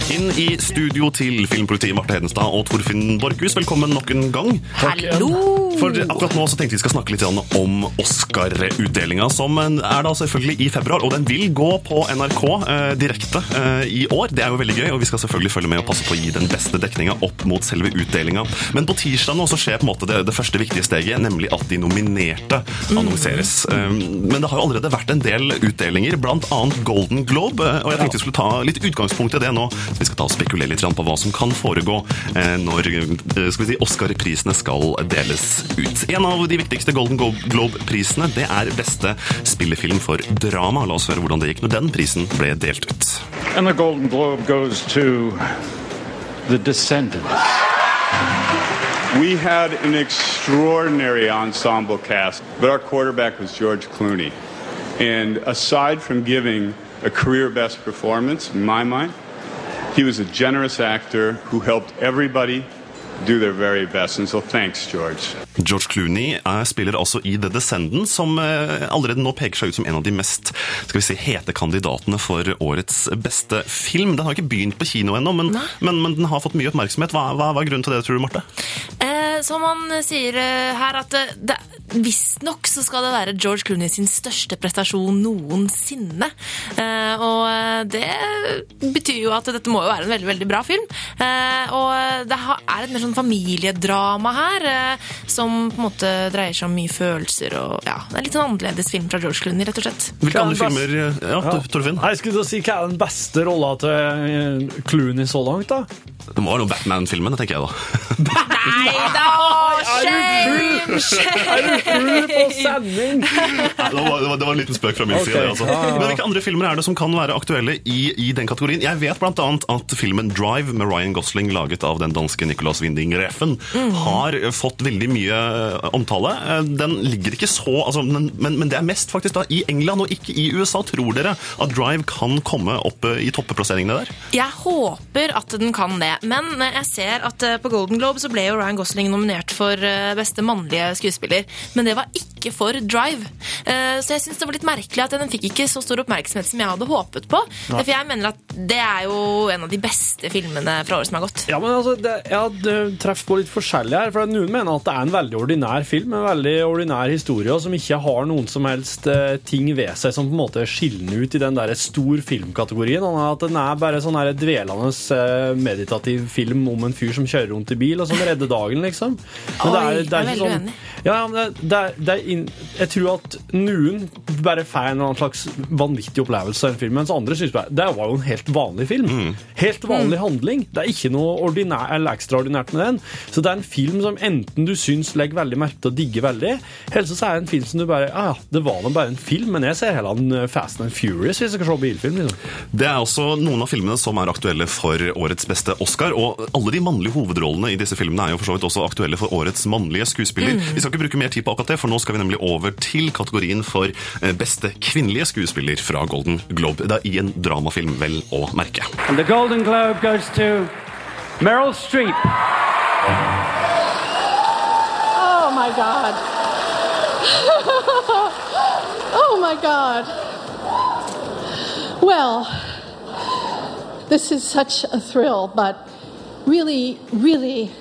Inn i studio til filmpolitiet Marte Hedenstad og Torfinn Borchhus, velkommen nok en gang. Hallo! For akkurat nå så tenkte vi skal snakke litt om Oscar-utdelinga, som er da selvfølgelig i februar. Og den vil gå på NRK eh, direkte eh, i år. Det er jo veldig gøy, og vi skal selvfølgelig følge med og passe på å gi den beste dekninga opp mot selve utdelinga. Men på tirsdag nå så skjer på en måte det, det første viktige steget, nemlig at de nominerte annonseres. Eh, men det har jo allerede vært en del utdelinger, bl.a. Golden Globe, og jeg tenkte vi skulle ta litt utgangspunkt i det nå. Vi skal ta og spekulere litt på hva som kan foregå når skal vi si, Oscar-prisene skal deles ut. En av de viktigste Golden Globe-prisene det er beste spillefilm for drama. La oss høre hvordan det gikk når den prisen ble delt ut. And the Golden Globe goes to The Descendants. We had an extraordinary ensemble cast, but our quarterback was George Clooney. And aside from giving a career best performance, in my mind, he was a generous actor who helped everybody do their very best. And so thanks, George. George Clooney er, spiller altså i The Descendant, som eh, allerede nå peker seg ut som en av de mest skal vi si, hete kandidatene for årets beste film. Den har ikke begynt på kino ennå, men, men, men, den har fått mye oppmerksomhet. Hva, hva, hva er grunnen til det, tror du, Marte? Eh, som han sier eh, her, at det, visstnok så skal det være George Clooney sin største prestasjon noensinne. Eh, og det betyr jo at dette må jo være en veldig, veldig bra film. Eh, og det er et mer sånn familiedrama her, eh, som på en måte dreier seg om mye følelser og ja, Det er litt sånn annerledes film fra George Clooney, rett og slett. Hvilke andre filmer Ja, Torfinn? Jeg skulle til å si Hva er den beste rolla til Clooney så langt, da? Det må være noe Batman-filmen, tenker jeg da. Nei da! Shame! Er du full på sending? Nei, det, var, det, var, det var en liten spøk fra min Ok, side. Altså. ja, ja. Men hvilke andre filmer er det som kan være aktuelle i, i den kategorien? Jeg vet annet at filmen Drive med Ryan Gosling, laget av den danske Nicolas Winding Refn, Mm. har fått veldig mye eh, omtale. Eh, Den ligger ikke så altså, men, men, men det er mest faktisk da i England og ikke i USA. Tror dere at Drive kan komme opp eh, i toppeplasseringene der? Jeg håper at den kan det, men jeg ser at på Golden Globe så ble jo Ryan Gosling nominert for beste mannlige skuespiller, men det var ikke for Drive. Eh, Så jeg syns det var litt merkelig at den fikk ikke så stor oppmerksomhet som jeg hadde håpet på. Nei. For jeg mener at det er jo en av de beste filmene fra året som har gått. Ja, men altså, det, ja, det treffer på litt forskjellig her. for Noen mener at det er en veldig ordinær film, en veldig ordinær historie, og som ikke har noen som helst eh, ting ved seg som på en måte skiller ut i den der stor filmkategorien. At den er bare sånn her dvelende eh, meditativ film om en fyr som kjører rundt i bil, og som redder dagen, liksom. Men Oi, jeg er veldig er uenig. Ja, ja, men det, det, er- det er inn, jeg tror at noen bare får en slags vanvittig opplevelse av en film, mens andre syns det var jo en helt vanlig film. Mm. Helt vanlig handling. Det er ikke noe ordinær, eller ekstraordinært med den. Så det er en film som enten du syns legger veldig merke til og digger veldig, eller så er det en film som du bare ah, ja, det var da bare en film, men jeg ser heller en eh, Fast and Furious hvis jeg skal se bilfilm. liksom. Det er også noen av filmene som er aktuelle for årets beste Oscar. Og alle de mannlige hovedrollene i disse filmene er jo for så vidt også aktuelle for årets mannlige skuespiller. Mm. Vi skal ikke bruke mer tid på akkurat det, for nå skal vi nemlig over til kategorien for eh, beste kvinnelige skuespiller fra Golden Globe. Det er i en dramafilm, vel å merke. And the Golden Globe goes to Meryl Streep. Oh my God. oh my God. Well, this is such a thrill, but really, really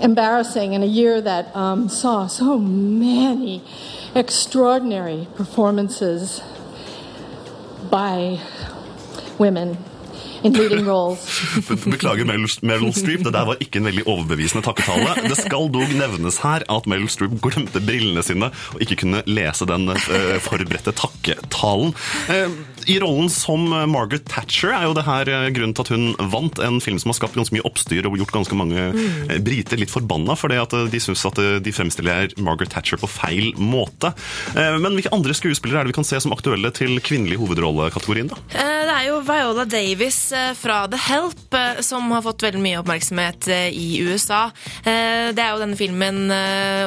embarrassing in a year that um, saw so many extraordinary performances by women. Beklager Meryl, Meryl Streep, det der var ikke en veldig overbevisende takketale. Det skal dog nevnes her at Meryl Streep glemte brillene sine og ikke kunne lese den eh, forberedte takketalen. I rollen som eh, Margaret Thatcher er jo det her eh, grunnen til at hun vant en film som har skapt ganske mye oppstyr og gjort ganske mange Mm. eh, briter litt forbanna fordi at de syns at de fremstiller Margaret Thatcher på feil måte. Men hvilke andre skuespillere er det vi kan se som aktuelle til kvinnelig hovedrollekategorien? da? Det er jo Viola Davis fra The Help som har fått veldig mye oppmerksomhet i USA. Det er jo denne filmen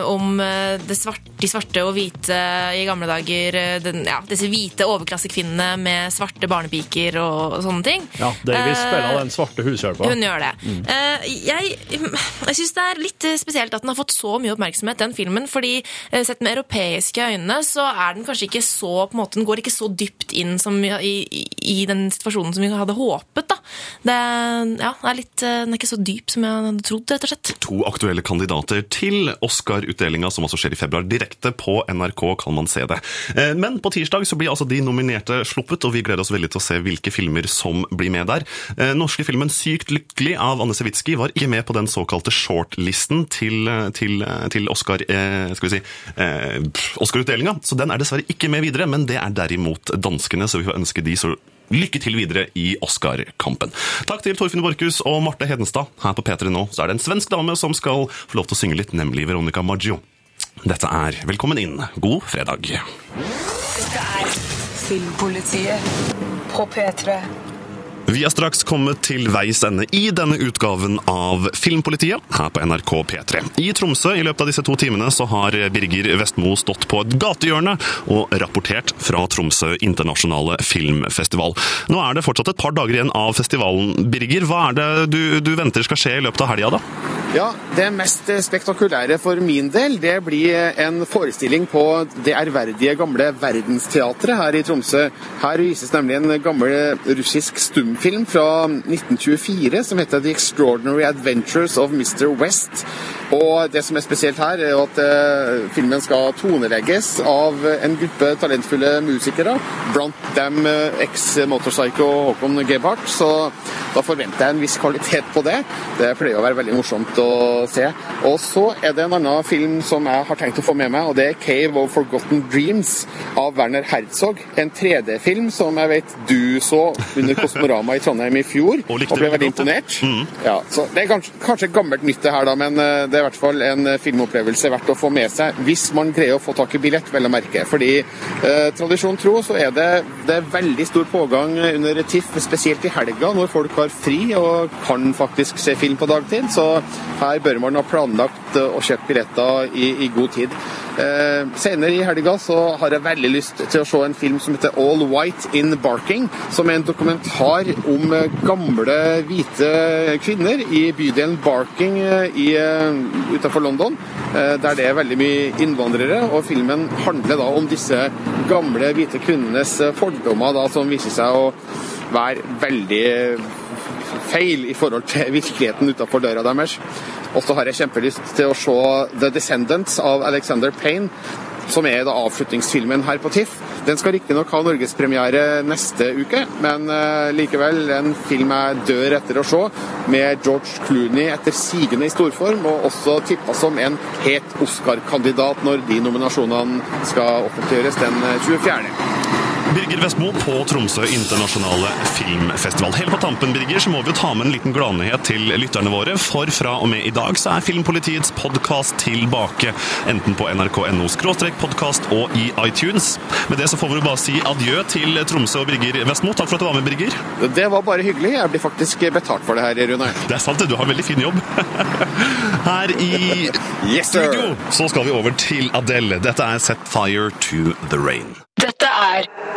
om eh, det svart- de svarte og hvite i gamle dager. Den, ja, disse hvite overklassekvinnene med svarte barnepiker og, og sånne ting. Ja, Davies uh, spiller den svarte hushjelpa. Hun gjør det. Mm. Uh, Jeg, jeg syns det er litt eh, spesielt at den har fått så mye oppmerksomhet, den filmen. fordi uh, sett med europeiske øyne så er den kanskje ikke så på en måte, Den går ikke så dypt inn som i, i, i den situasjonen som vi hadde håpet. da. Det, ja, det er litt, den er ikke så dyp som jeg hadde trodd, rett og slett. to aktuelle kandidater til Oscar-utdelinga, som altså skjer i februar. Direkte på NRK kan man se det. Eh, Men på tirsdag så blir altså de nominerte sluppet, og vi gleder oss veldig til å se hvilke filmer som blir med der. Eh, Norske filmen Sykt lykkelig av Anne Sewitsky var ikke med på den såkalte shortlisten til, til, til Oscar, eh, skal vi si, eh, Oscar-utdelinga, så den er dessverre ikke med videre, men det er derimot danskene, så vi får ønske de så Lykke til videre i Oscar-kampen. Takk til Torfinn Borchhus og Marte Hedenstad. Her på P3 nå så er det en svensk dame som skal få lov til å synge litt, nemlig Veronica Maggio. Dette er Velkommen inn. God fredag. Dette er Filmpolitiet på P3. Vi er straks kommet til veis ende i denne utgaven av Filmpolitiet her på NRK P3. I Tromsø i løpet av disse to timene så har Birger Vestmo stått på et gatehjørne og rapportert fra Tromsø internasjonale filmfestival. Nå er det fortsatt et par dager igjen av festivalen. Birger, hva er det du, du venter skal skje i løpet av helga, da? Ja, Det mest spektakulære for min del det blir en forestilling på det ærverdige gamle Verdensteatret her i Tromsø. Her vises nemlig en gammel russisk stumfilm fra 1924 som heter The Extraordinary Adventures of Mr. West. Og Det som er spesielt her, er at eh, filmen skal tonelegges av en gruppe talentfulle musikere, blant dem eh, eks-motorpsycho Håkon Gebhardt. Så da forventer jeg en viss kvalitet på det. Det pleier å være veldig morsomt å se. Og så er det en annen film som jeg har tenkt å få med meg, og det er 'Cave of Forgotten Dreams' av Werner Herzog. En 3D-film som jeg vet du så under Kosmorama i Trondheim i fjor, og, og ble veldig imponert. ja. Ja, så Det er kanskje, kanskje gammelt nytt det her, da, men eh, det er i hvert fall en filmopplevelse verdt å få med seg, hvis man greier å få tak i billett, vel å merke. Fordi eh, tradisjon tro så er det, det er veldig stor pågang under TIFF, spesielt i helga, når folk har fri og kan faktisk se film på dagtid. Så her bør man ha planlagt eh, å kjøpe billetter i, i god tid. Eh, senere i helga så har jeg veldig lyst til å se en film som heter All White in Barking, som er en dokumentar om eh, gamle hvite kvinner i bydelen Barking eh, i, eh, utenfor London, der det er veldig mye innvandrere. og Filmen handler da om disse gamle hvite kvinnenes fordommer, da, som viser seg å være veldig feil i forhold til virkeligheten utenfor døra deres. Og så har jeg kjempelyst til å se The Descendants av Alexander Payne, som er da avslutningsfilmen her på TIFF. Den skal riktignok ha norgespremiere neste uke, men uh, likevel en film jeg dør etter å se, med George Clooney etter sigende i storform, og også tippa som en het Oscar-kandidat når de nominasjonene skal offentliggjøres den 24. Birger Vestmo på Tromsø internasjonale filmfestival. Helt på tampen Birger, så må vi jo ta med en liten gladnyhet til lytterne våre. For fra og med i dag så er Filmpolitiets podkast tilbake. Enten på nrk.no podkast og i iTunes. Med det så får vi bare si adjø til Tromsø og Birger Vestmo. Takk for at du var med, Birger. Det var bare hyggelig. Jeg blir faktisk betalt for det her, Rune. Det er sant, det. Du har en veldig fin jobb. Her i yes, sir. studio så skal vi over til Adele. Dette er Set Fire to the Rain. Dette er P3.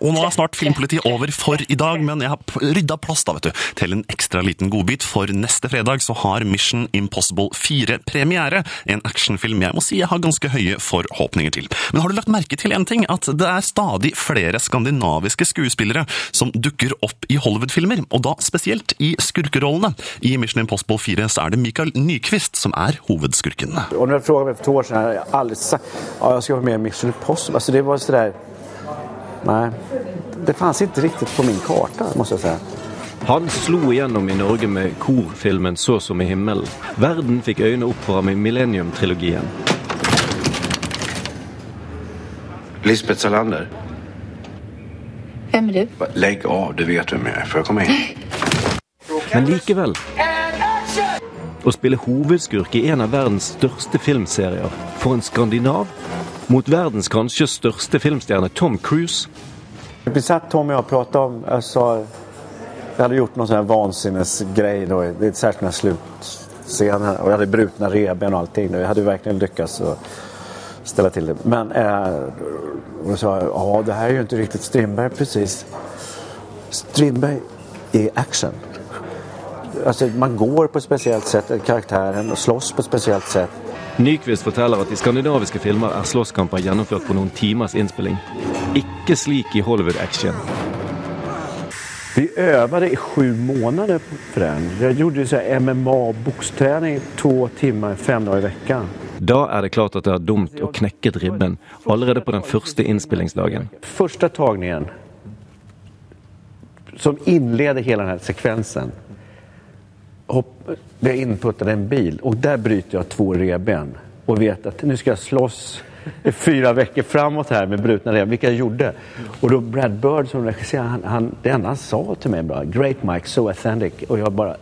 Og nå er snart Filmpolitiet over for i dag, men jeg har rydda plass da, vet du, til en ekstra liten godbit. For neste fredag så har Mission Impossible 4 premiere. En actionfilm jeg må si jeg har ganske høye forhåpninger til. Men har du lagt merke til en ting? At det er stadig flere skandinaviske skuespillere som dukker opp i Hollywood-filmer, og da spesielt i skurkerollene. I Mission Impossible 4 så er det Michael Nyqvist som er hovedskurken. Og når jeg spurte meg for to år siden, har jeg aldri sagt ja, jeg skal være med i Mission Impossible. Altså, det var sådär Nej, det fanns inte riktigt på min karta, måste jag säga. Han slo igjennom i Norge med korfilmen 'Så som i himmelen'. Verden fikk øynene opp for ham i Millennium-trilogien. Lisbeth Salander. Hvem er du? Legg av, du vet hvem jeg er. Får jeg komme inn? Men likevel Å spille hovedskurk i en av verdens største filmserier for en skandinav mot verdens kanskje største filmstjerne Tom Cruise. Jeg har sett Tom og jeg pratet om Jeg sa Jeg hadde gjort noen sånn er särskilt den här slutscenen. Och jag hade brutna reben og allting. Jeg hadde virkelig lyckats å ställa till det. Men eh, sa ja det här är ju inte riktigt Strindberg precis. Strindberg är action. Alltså man går på et spesielt sett, karakteren, og slåss på et spesielt sett. Nyquist forteller at i skandinaviske filmer er slåsskamper gjennomført på noen timers innspilling. Ikke slik i Hollywood-action. Vi øvde i sju måneder for den. Jeg gjorde MMA-bokstrening to timer fem dager i veckan. Da er det klart at det er dumt å knekke ribben allerede på den første innspillingsdagen. Første tagningen som inleder hele denne sekvensen hopp, jag inputtad i en bil och där bryter jag två revben och vet att nu ska jag slåss fyra veckor framåt här med brutna revben, vilket jag gjorde. Och då Brad Bird som regisserade, han, han, det enda han sa till mig var “Great Mike, so authentic” och jag bara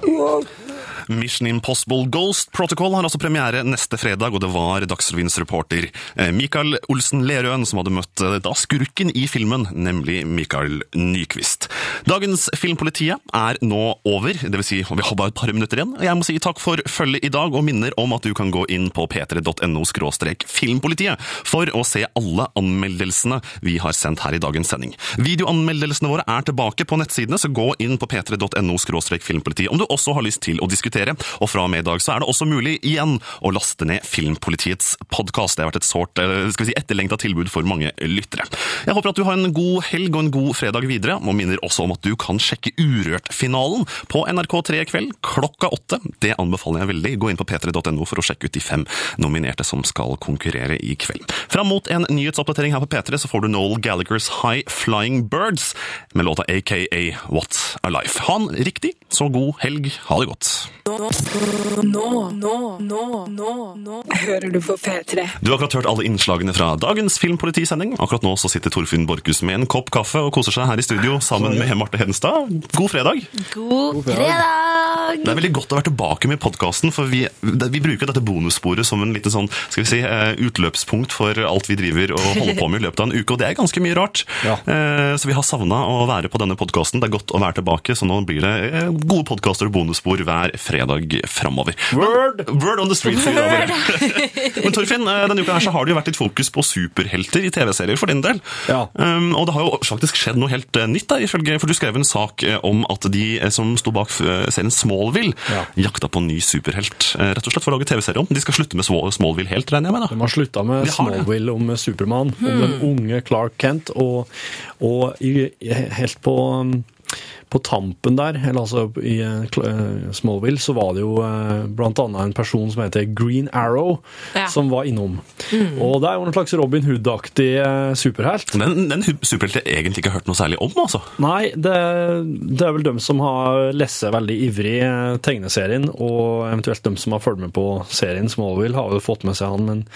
Mission Impossible Ghost Protocol har altså premiere neste fredag, og det var Dagsrevyens reporter eh, Mikael Olsen Lerøen som hadde møtt eh, da skurken i filmen, nemlig Mikael Nyquist. Dagens Filmpolitiet er nå over, dvs. Si, vi har bare et par minutter igjen. Jeg må si takk for følget i dag, og minner om at du kan gå inn på p3.no filmpolitiet for å se alle anmeldelsene vi har sendt her i dagens sending. Videoanmeldelsene våre er tilbake på nettsidene, så gå inn på p3.no filmpolitiet om du også har lyst til å diskutere og fra og med i dag så er det også mulig igjen å laste ned Filmpolitiets podkast. Det har vært et sårt si, etterlengta tilbud for mange lyttere. Jeg håper at du har en god helg og en god fredag videre, og minner også om at du kan sjekke Urørt-finalen på NRK3 i kveld klokka åtte. Det anbefaler jeg veldig. Gå inn på p3.no for å sjekke ut de fem nominerte som skal konkurrere i kveld. Fram mot en nyhetsoppdatering her på P3 så får du Noel Gallaghers High Flying Birds med låta AKA What's A Life. Ha en riktig så god helg. Ha det godt. Nå, nå, nå, nå, hører du på P3. Du har akkurat hørt alle innslagene fra dagens Filmpolitisending. Akkurat nå så sitter Torfinn Borchhus med en kopp kaffe og koser seg her i studio sammen med Marte Hedenstad. God fredag! God fredag! Det er veldig godt å være tilbake med podkasten, for vi, vi bruker dette bonussporet som en liten sånn, skal vi si, eh, utløpspunkt for alt vi driver og holder på med i løpet av en uke, og det er ganske mye rart. Ja. Så vi har savna å være på denne podkasten. Det er godt å være tilbake, så nå blir det eh, gode podkaster og bonusspor hver fredag framover. Word! Word on the street. Men Torfinn, eh, denne uka her så har det jo vært litt fokus på superhelter i TV-serier for din del. Um, og det har jo faktisk skjedd noe helt eh, nytt der, ifølge, for du skrev en sak eh, om at de som sto bak serien Smallville, jakta på en ny superhelt. Rett og slett for å lage TV-serie om. De skal slutte med Smallville helt, regner jeg med? da? De har slutta med har. Smallville om Supermann, om Hmm. den unge Clark Kent, og, og i, helt på um, på tampen der, eller altså i eh, eh, Smallville, så var det jo eh, blant annet en person som heter Green Arrow, Ja. som var innom. Mm. Og det er jo en slags Robin Hood-aktig superhelt. Den, den superhelten jeg egentlig ikke har hørt noe særlig om, altså. Nei, det, det er vel dem som har lest veldig ivrig tegneserien, og eventuelt dem som har fulgt med på serien Smallville, har jo fått med seg han, men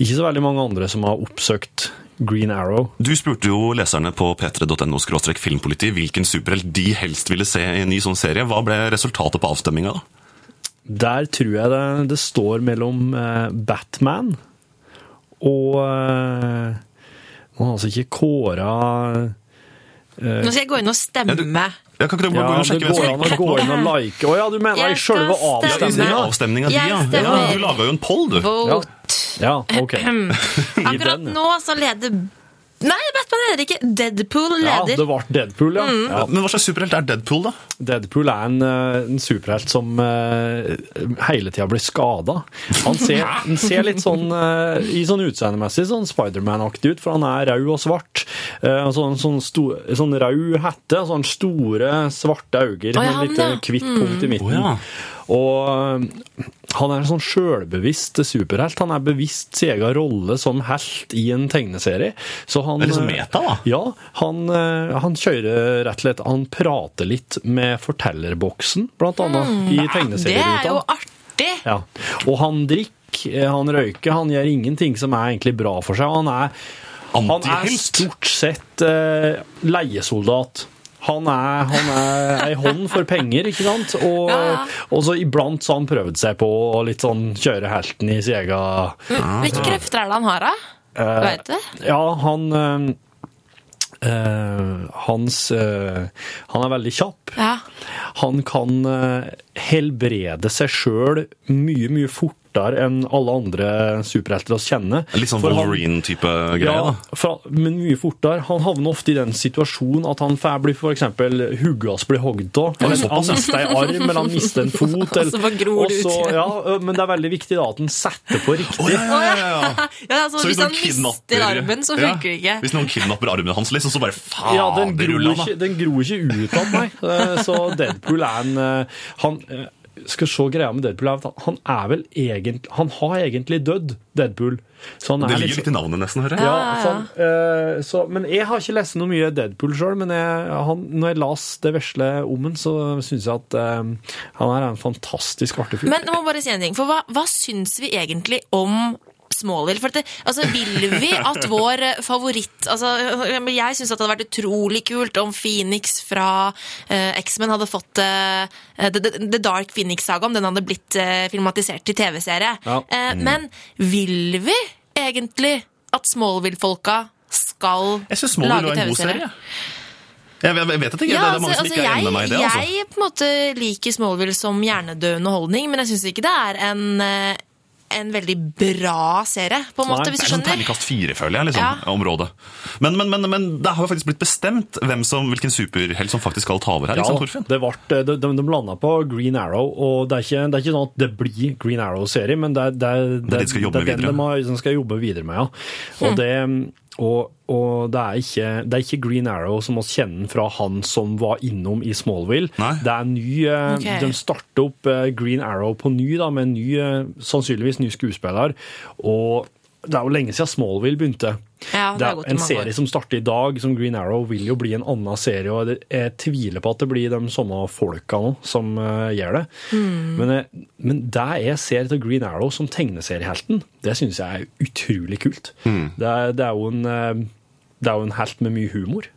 ikke så veldig mange andre som har oppsøkt Green Arrow. Du spurte jo leserne på p3.no filmpoliti hvilken superhelt de helst ville se i en ny sånn serie. Hva ble resultatet på avstemminga, da? Der tror jeg det, det står mellom eh, Batman og eh, Man har altså ikke kåra eh, Nå skal jeg gå inn og stemme. Jeg kan ikke ja, det går an å gå inn og like. Å ja, du mener Jeg i stemme. avstemninga? Jeg ja. ja. Du laga jo en poll, du. Vote. Ja, ok. Akkurat nå så leder Nei, Batman leder ikke. Deadpool leder. Ja, det ble Deadpool, ja. Mm. ja. Men hva slags superhelt er Deadpool, da? Deadpool er en, eh, en superhelt som uh, hele tida blir skada. Han ser, han ser litt sånn uh, i sånn utseendemessig sånn Spiderman-aktig ut, for han er rød og svart. Uh, sånn, sånn, sto, sånn rød hette, sånn store, svarte øyne ja, med litt et lite hvitt Mm. punkt i midten. Oh, ja. Og eh, han er en sånn sjølbevisst superhelt. Han er bevisst sin egen rolle som helt i en tegneserie. Så han, Det er liksom meta, da. Ja, han, eh, han kjører rett og slett Han prater litt med fortellerboksen, blant annet, Mm, i Det er jo artig. Ja. Og han drikker, eh, han røyker, han gjør ingenting som er egentlig bra for seg. Han er, han er stort sett eh, leiesoldat. Han er, han er ei hånd for penger, ikke sant? Og, Ja. og så iblant så har han prøvd seg på å litt sånn kjøre helten i sin egen Men Hvilke krefter er det han har, da? Uh, Vet du? Ja, han uh, eh, Hans uh, Han er veldig kjapp. Ja. Han kan uh, helbrede seg sjøl mye, mye fortere enn alle andre superhelter vi kjenner. Litt sånn Wolverine-type greie, ja, da. For, men mye fortere. Han havner ofte i den situasjonen at han får bli for eksempel huggas blir hogd av. Ja, han ja. mister en arm, eller han mister en fot. Eller, så bare gror det ut igjen. ja, men det er veldig viktig da at han setter på riktig. Ja, altså, Så hvis han mister armen, så Ja, funker det ikke. Hvis noen kidnapper armen hans, liksom, så bare faen, Ja, den gror, ikke, den gror ikke ut av meg. Eh, Så Deadpool er en eh, Han eh, skal se greia med Deadpool er at han er vel egentlig Han har egentlig dødd, Deadpool. Så han Det er ligger litt litt i navnet, nesten, hører jeg. ja, sånn, uh, så, men jeg har ikke lest noe mye Deadpool sjøl, men jeg, han, når jeg las det vesle om han, så syns jeg at uh, han er en fantastisk artig fyr. Men jeg må bare si en ting, for hva, hva syns vi egentlig om Smallville? For at det, altså, vil vi at vår eh, favoritt altså, Jeg syns det hadde vært utrolig kult om Phoenix fra uh, X-Men hadde fått uh, The, The, The Dark Phoenix-saga, om den hadde blitt uh, filmatisert til TV-serie. Ja. Eh, Mm. Men vil vi egentlig at Smallville-folka skal Jeg syns Smallville lage var en god TV-serie? serie. Jeg, vet at det, Ja, det er altså, mange som altså, ikke er enig med meg i det. altså. Jeg på en måte liker Smallville som hjernedøende holdning, men jeg syns ikke det er en, en veldig bra serie, på en måte, hvis det du er en skjønner. terningkast fire, føler jeg, liksom, Ja. området. Men, men, men, men det har jo faktisk blitt bestemt hvem som, hvilken superhelt som faktisk skal ta over her. Ja, liksom, Torfinn? det ble, de, de, de landa på Green Arrow, og det er ikke, det er ikke sånn at det blir Green Arrow-serie, men det er, det, er, Det er de skal jobbe det er den videre. de, har, de skal jobbe videre med, ja. Og, Hm. det, og, og det, er ikke, det er ikke Green Arrow som vi kjenner fra han som var innom i Smallville. Det er ny okay. De starter opp eh, Green Arrow på ny, da, med en ny, eh, sannsynligvis ny skuespiller. Og det er jo lenge siden Smallville begynte. Ja, det det er en serie som starter i dag, som Green Arrow, vil jo bli en annen serie. og Jeg tviler på at det blir de samme folka nå som uh, gjør det. Mm. Men, men det jeg ser til Green Arrow som tegneseriehelten, det syns jeg er utrolig kult. Det, er, det, er jo en, eh, det er jo en helt med mye humor.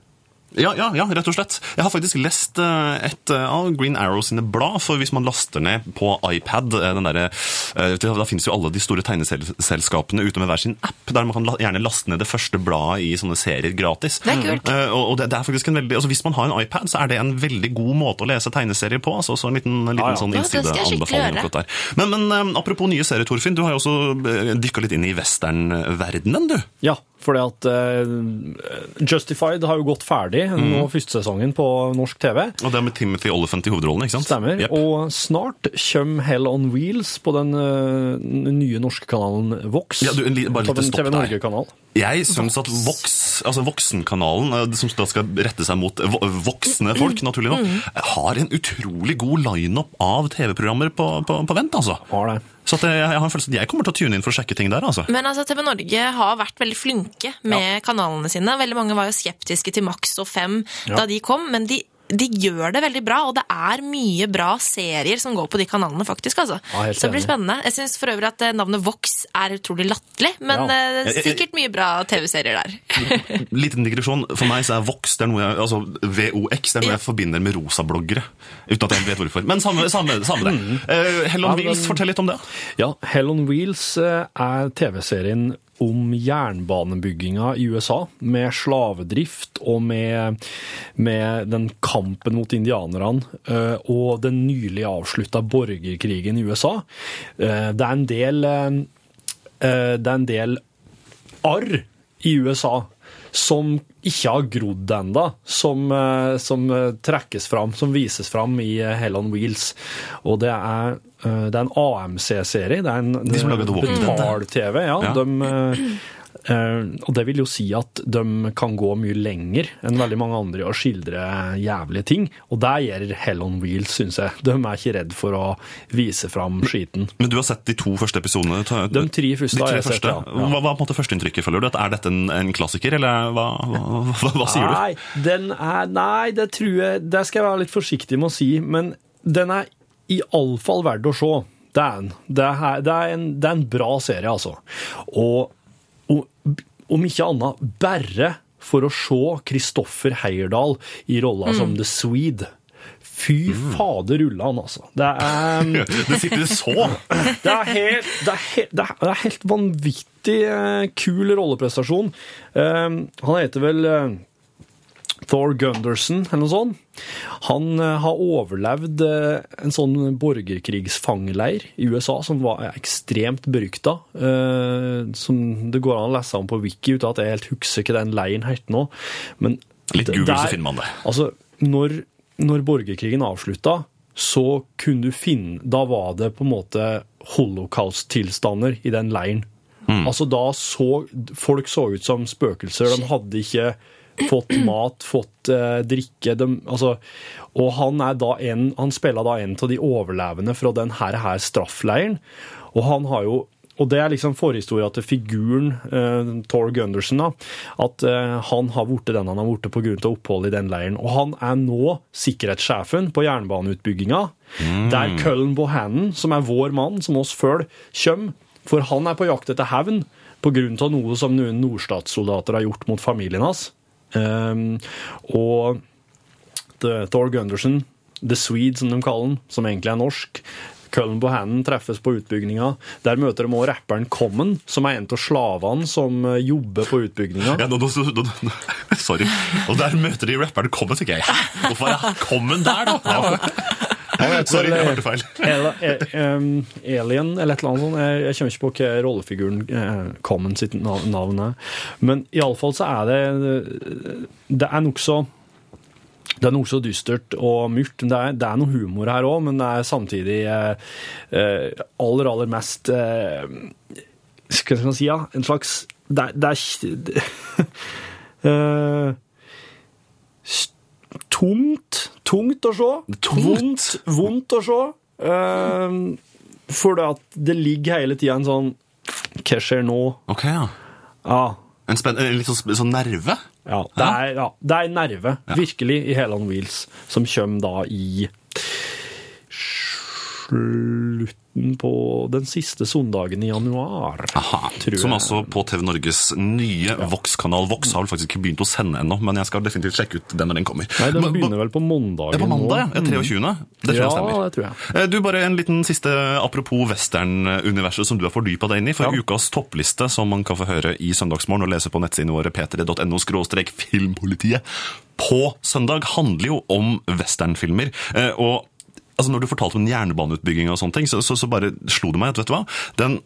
Ja, ja, ja, rett og slett. Jeg har faktisk lest eh, et eh, av Green Arrow sine blad, for hvis man laster ned på iPad eh, eh, Da finnes jo alle de store tegneselskapene ute med hver sin app, der man kan gjerne laste ned det første bladet i sånne serier gratis. Det er kult. Og det, det er faktisk en veldig, altså Hvis man har en iPad, så er det en veldig god måte å lese tegneserier på. altså så En liten, en liten ah, ja. sånn innsideanbefaling. der. Men, men apropos nye serier, Torfinn. Du har jo også dykka litt inn i westernverdenen, du. Ja, fordi at uh, Justified har jo gått ferdig nå første sesongen på norsk TV. Og det er med Timothy Olyphant i hovedrollen, ikke sant? Stemmer. Yep. Og snart kommer Hell on Wheels på den uh, nye norske kanalen Vox. Ja, du, bare litt stopp TV der. Jeg syns at Vox, altså Voksenkanalen, eh, som da skal rette seg mot voksne folk, naturlig nok, har en utrolig god lineup av TV-programmer på, på, på vent, altså. Har det. Så at jeg, jeg har en følelse at jeg kommer til å tune inn for å sjekke ting der, altså. Men altså, TV Norge har vært veldig flinke med kanalene sine. Veldig mange var jo skeptiske til Max og Fem Ja. da de kom, men de, de gjør det veldig bra, og det er mye bra serier som går på de kanalene, faktisk. altså. Ja, Så det blir spennende. Jeg syns for øvrig at eh, navnet Vox er utrolig latterlig, men Ja. eh, sikkert mye bra TV-serier der. Liten digresjon. For meg så er Vox det er noe jeg, altså VOX det er noe jeg forbinder med rosabloggere. Uten at jeg vet hvorfor. Men samme, samme, samme det. Eh, Hell on Ja, Wheels, fortell litt om det. Ja, Hell on Wheels er TV-serien om jernbanebygginga i USA, med slavedrift og med, med den kampen mot indianerne eh, og den nylig avslutta borgerkrigen i USA. Eh, Det er en del eh, Det er en del arr i USA som ikke har grodd ennå, som, som trekkes fram, som vises fram i Hell on Wheels. Og det er, det er en AMC-serie. Det er en De som lager The Walking betal-TV. Ja, Ja. De, eh, eh, og det vil jo si at de kan gå mye lenger enn veldig mange andre i å skildre jævlige ting. Og det gjør Hell on Wheels, syns jeg. De er ikke redd for å vise fram skiten. Men du har sett de to første episodene? Ta- De tre første de tre jeg sett, første. ja. Hva, hva er på en måte førsteinntrykket, føler du? At Er dette en, en klassiker, eller hva, hva, hva, sier du? Nei, den er, nei, det tror jeg Det skal jeg være litt forsiktig med å si, men den er iallfall verdt å se. Det er, en, det, er, det, er en, det er en bra serie, altså. Og, og om ikke annet bare for å se Kristoffer Heierdal i rolla som The Swede. Fy fader rullan, altså. Det er Det sitter så! det er helt, det er helt, det er, det er helt vanvittig uh, kul rolleprestasjon. Eh, han heter vel eh, Thor Gunderson, eller noe sånt. Han eh, har overlevd eh, en sånn borgerkrigsfangeleir i USA som var ekstremt berykta. eh, som det går an å lese om på Wiki, uten at jeg helt husker hva den leiren het nå. Men Litt Google, der- så finner man det. Altså, når, når borgerkrigen avslutta, så kunne du finne Da var det på en måte holocaust-tilstander i den leiren. Altså, da så Folk så ut som spøkelser. De hadde ikke fått mat, fått eh, drikke. De, altså, og han, er da en, han spiller da en av de overlevende fra denne her, straffleiren. Og han har jo og det er liksom forhistoria til figuren eh, Thor Gunderson. da, At eh, han har blitt den han har blitt pga. oppholdet i den leiren. Og han er nå sikkerhetssjefen på jernbaneutbygginga. Der Cullen Bohannon, som er vår mann, som oss følger, kommer. For han er på jakt etter hevn pga. noe som noen nordstatssoldater har gjort mot familien hans. Um, og Thor Gunderson, The Swede som de kaller han, som egentlig er norsk. Cullen Bohannon treffes på utbygninga. Der møter de òg rapperen Common, som er en av slavene som eh, jobber på utbygninga. Ja, nå, nå, nå, sorry. Og der møter de rapperen Common, tenker jeg. Hvorfor er Common der, da? Sorry, jeg hørte feil. Eller, eh, Alien eller et eller annet sånt. Jeg, jeg kommer ikke på hva rollefiguren eh, Common sitt navn er. Men iallfall så er det Det er nokså det er nokså dystert og mørkt. Det er, det er noe humor her òg, men det er samtidig eh, eh, aller, aller mest eh, skal jeg si? Ja? En slags Det det er det, eh, s- Tungt. Tungt å se. Vondt, vondt å se. Uh, for det at det ligger hele tida en sånn Hva skjer nå? Ok, ja. Ja. En, en litt sånn, sånn nerve? Ja, det er, ja, det er en nerve, virkelig, i hele on Wheels, som kommer da i slutten på den siste søndagen i januar. Aha, som altså på TV Norges nye Vox-kanal. Vox har vel faktisk ikke begynt å sende ennå, men jeg skal definitivt sjekke ut den når den kommer. Nei, den Men- begynner vel på mandagen Ja, på mandag, ja. 23. Det tror jeg ja, stemmer. det tror jeg. Eh, Du, bare En liten siste apropos western-universet som du har fordypa deg inn i. For ukas toppliste, som man kan få høre i Søndagsmorgen og lese på nettsidene våre p3.no filmpolitiet på søndag, handler jo om westernfilmer. Eh, Og altså, når du fortalte om jernbaneutbygging og sånne ting, så, så, så bare slo det meg at vet du hva? Den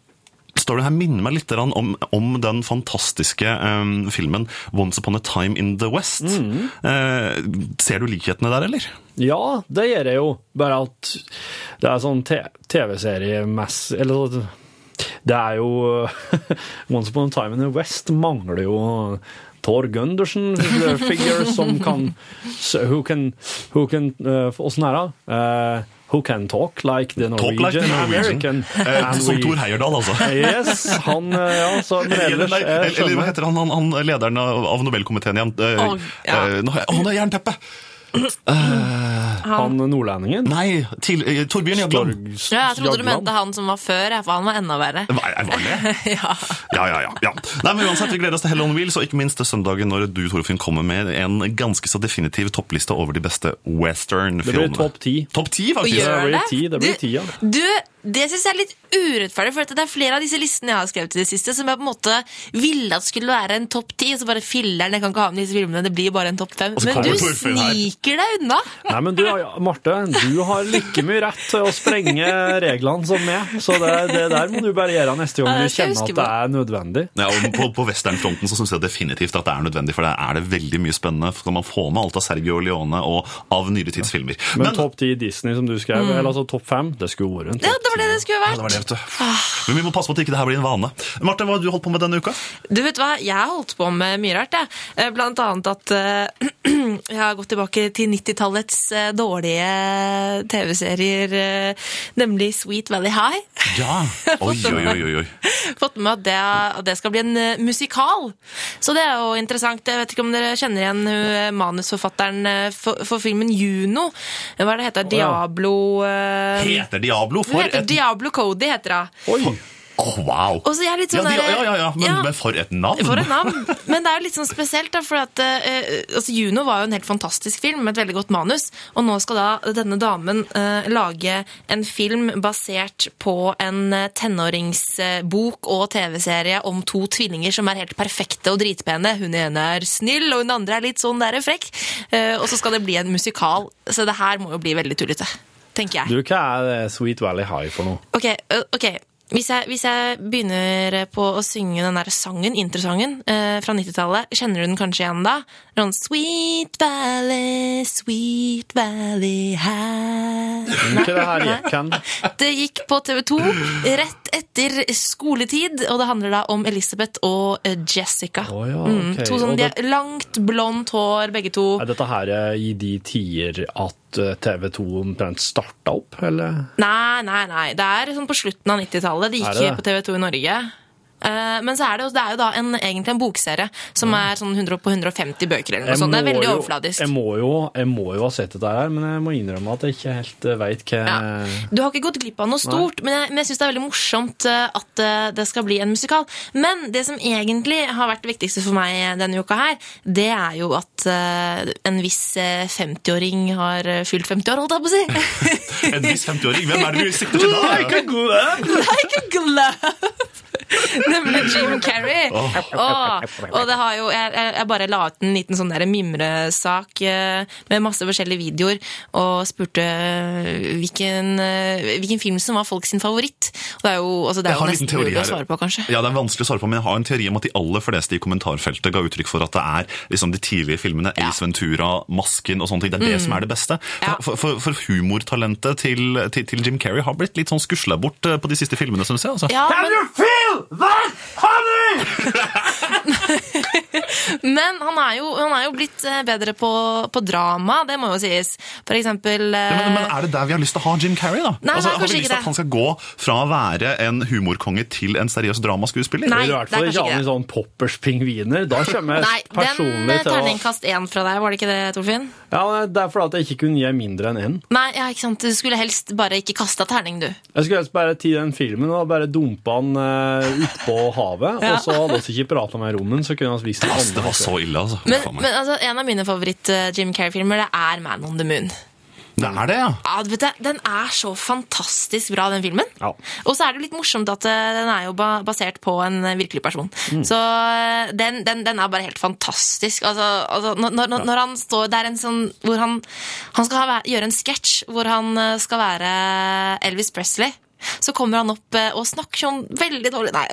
storyen her minner meg litt om, om den fantastiske um, filmen Once Upon a Time in the West. Mm. Uh, ser du likhetene der, eller? Ja, det gjør jeg jo. Bare at det er sånn TV-seriemessig Eller sånn- det er jo Once Upon a Time in the West mangler jo Thor Gundersen figure som kan Who can, who can uh, Åssen er det? Uh, who can talk like the Talk Norwegian, like the Norwegian. American. Eh, som Thor Heyerdahl, altså. Yes, han eh, ja, så, Men Eller, ellers jeg eller, eller hva heter han, han, han lederen av Nobelkomiteen igjen? Oh, ja. eh, han har jernteppe! Han nordlendingen? Nei, til, eh, Torbjørn Jagland. Ja, jeg trodde du mente han som var før, for han var enda verre. Var, var det? ja. Ja, ja, ja. ja. Nei, men uansett, Vi gleder oss til Hell on Wheels, og ikke minst til søndagen når du Torfinn, kommer med en ganske så definitiv toppliste over de beste Det blir western-filmene. topp ti. Topp ti, Og faktisk. gjør Det blir det? ti, det blir ti, ja. Du, det syns jeg er litt urettferdig, for det er flere av disse listene jeg har skrevet i det siste, som jeg på en måte ville at skulle være en topp ti, og så bare filler'n, jeg kan ikke ha med disse filmene, det blir bare en topp fem. Men du sniker deg unna! Nei, men du, Marte, du har like mye rett til å sprenge reglene som meg, så det, det der må du bare gjøre neste gang du kjenner at det er nødvendig. Ja, og på, på westernfronten så syns jeg definitivt at det er nødvendig, for der er det veldig mye spennende. Skal man få med alt av Sergio Leone og av nyere tids filmer. Men, topp ti Disney som du skrev, Mm. eller altså topp fem, det skulle vært en topp var det det skulle Ja, vært. det var det, vet du. Men vi må passe på at ikke det her blir en vane. Marte, hva har du holdt på med denne uka? Du vet hva, jeg har holdt på med mye rart, jeg. Eh, Blant annet at uh, jeg har gått tilbake til 90-tallets uh, dårlige TV-serier, uh, nemlig Sweet Valley High. Ja. Oi, oi, oi, oi. Fått med at det, at det skal bli en eh, musikal. Så det er jo interessant. Jeg vet ikke om dere kjenner igjen eh, manusforfatteren eh, for, for filmen Juno. Hva er det heter? Ja. Diablo eh, Heter Diablo for heter et Diablo Cody, heter hun. Oi! Åh, wow! Og så er jeg litt sånn ja, de- der- ja, ja, ja, men, Ja. men for et navn! For et navn. Men det er jo litt sånn spesielt, da, for at eh, altså Juno var jo en helt fantastisk film med et veldig godt manus, og nå skal da denne damen eh, lage en film basert på en eh, tenåringsbok og TV-serie om to tvillinger som er helt perfekte og dritpene. Hun ene er snill, og hun andre er litt sånn der frekk. Eh, og så skal det bli en musikal, så det her må jo bli veldig tullete. Tenker jeg. Du, hva er Sweet Valley High for noe? Ok, ok. Hvis jeg, hvis jeg begynner på å synge den der sangen, introsangen eh, fra 90-tallet, kjenner du den kanskje igjen da? Sånn Sweet Valley, Sweet Valley High det gikk på TV 2 rett etter skoletid, og det handler da om Elisabeth og Jessica. Jessica. ja, mm, to sånn, de har langt, blondt hår, begge to. Er dette her i de tider at eh, TV 2 omtrent starta opp, eller? Nei, nei, nei. Det er sånn på slutten av 90-tallet. Det Er gikk på TV 2 i Norge. Eh, Men så er det, jo, det er jo da en, egentlig en bokserie som er sånn 100 på 150 bøker. eller noe sånt. Det er veldig jo- overfladisk. Jeg må, jo, jeg må jo ha sett dette her, men jeg må innrømme at jeg ikke helt veit hva Du har ikke gått glipp av noe stort, men jeg, men jeg syns det er veldig morsomt eh, at eh, det skal bli en musikal. Men det som egentlig har vært det viktigste for meg denne uka her, det er jo at eh, en viss eh, 50-åring har eh, fylt 50 år, holdt jeg på å si. En viss 50-åring. Hvem er det du sikter til da? Like a glove! Like a glove! Nemlig Jim Carrey. Oh. Oh. og det har jo, jeg, jeg bare la ut en liten sånn der mimresak eh, med masse forskjellige videoer og spurte eh, hvilken, eh, hvilken film som var folk sin favoritt. Og det er jo, altså, det er jo nesten mulig å svare på, kanskje. Ja, det er vanskelig å svare på, men jeg har en teori om at de aller fleste i kommentarfeltet ga uttrykk for at det er liksom de tidlige filmene, Ace Ventura, Masken og sånne ting. Det er det Mm. som er det beste. For, for, for humortalentet til, til, til Jim Carrey har blitt litt sånn skusla bort på de siste filmene, syns jeg. Altså. Ja, men, that, honey? men han er jo, han er jo blitt eh, bedre på, på drama, det må jo sies. For eksempel eh, Ja, men, men er det der vi har lyst til å ha Jim Carrey, da? Nei, altså, nei, har vi lyst til at han skal gå fra å være en humorkonge til en seriøs dramaskuespiller? Nei, I hvert fall det er kanskje ikke det. sånn Poppers pingviner. Da kommer jeg Nei, den personlig eh, til å terningkast én fra deg, var det ikke det, Torfinn? Ja, Det er fordi at jeg ikke kunne gi mindre enn én. Nei, ja, ikke sant. Du skulle helst bare ikke kasta terning, du. Jeg skulle helst bare ti den filmen og bare dumpa han uh, utpå havet. Ja. Og så hadde vi ikke prata med rommen, så kunne vi vist Altså, det var så ille, altså. Men, men altså, en av mine favoritt-Jim Carrey-filmer det er Man on the Moon. det er det, ja. Ja, vet det, Den er så fantastisk bra, den filmen. Og så er det jo litt morsomt at eh, den er jo basert på en eh, virkelig person. Mm. Så eh, den, den, den er bare helt fantastisk. Altså, altså, når, når, når han står Det er en sånn hvor han, han skal ha, gjøre en sketsj hvor han eh, skal være Elvis Presley. Så kommer han opp eh, og snakker sånn veldig dårlig Nei,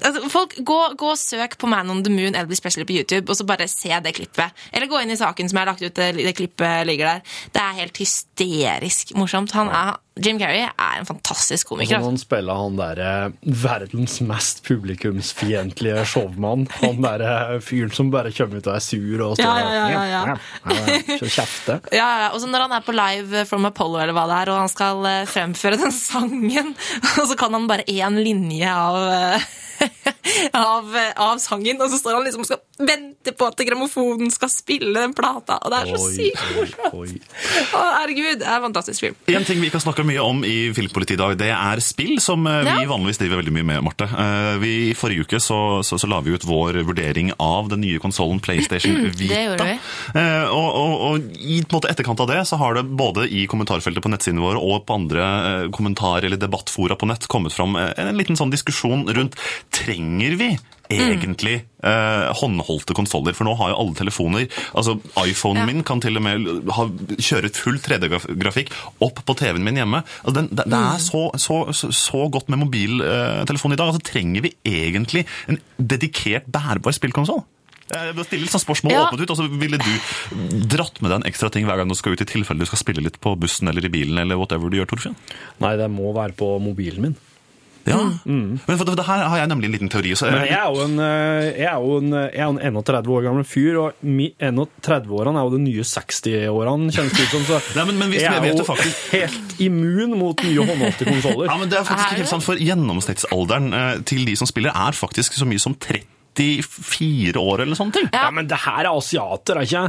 altså, folk, gå, gå og søk på Man on the Moon Elvis Presley på YouTube, og så bare se det klippet. Eller gå inn i saken som jeg har lagt ut, det, klippet ligger der. Det er helt hysterisk morsomt. Han er, Jim Carrey er en fantastisk komiker. når han spiller han derre verdens mest publikumsfiendtlige showmann. Han derre fyren som bare kommer ut og er sur og står Ja, ja, ja, ja, ja. kjefter. Ja, ja, og så når han er på Live from Apollo, eller hva det er, og han skal eh, fremføre den sangen, og så kan han bare én linje av, eh, av, eh, av sangen, og så står han liksom og skal vente på at grammofonen skal spille den plata, og det er så sykt morsomt! Herregud, det er en fantastisk film. En ting vi ikke har snakka mye om i Filmpolitiet i dag, det er spill, som eh, vi Ja. vanligvis driver veldig mye med, Marte. Eh, Vi, I forrige uke så, så, så la vi ut vår vurdering av den nye konsollen PlayStation Vita. Det gjorde vi. Eh, og, og, og i på en måte, etterkant av det så har det både i kommentarfeltet på nettsidene våre og på andre kommentar- eller debattfora på nett kommet fram en liten sånn diskusjon rundt trenger vi egentlig eh, håndholdte konsoller? For nå har jo alle telefoner altså iPhonen min kan til og med ha, kjøre full 3D-grafikk opp på TV-en min hjemme. Altså, den, det, det er så, så, så, så godt med mobiltelefon i dag. Altså, trenger vi egentlig en dedikert bærbar spillkonsoll? Jeg vil stille litt sånn spørsmål Ja. åpnet ut, og så ville du dratt med deg en ekstra ting hver gang du skal ut i tilfelle du skal spille litt på bussen eller i bilen eller whatever du gjør, Torfinn? Nei, det må være på mobilen min. Ja, men for det, det her har jeg nemlig en liten teori. Så Men jeg er jo en, eh, jeg er jo en, jeg er en 31 år gammel fyr, og 31-årene er jo de nye 60-årene, kjennes det ut som. Så Nei, men- men hvis jeg vi er jo faktisk- helt immun mot nye håndholdte konsoller. Ja, men det er faktisk ikke helt sant, for gjennomsnittsalderen eh, til de som spiller er faktisk så mye som 34 år eller sånne ting. Ja, men det her er asiater, er ikke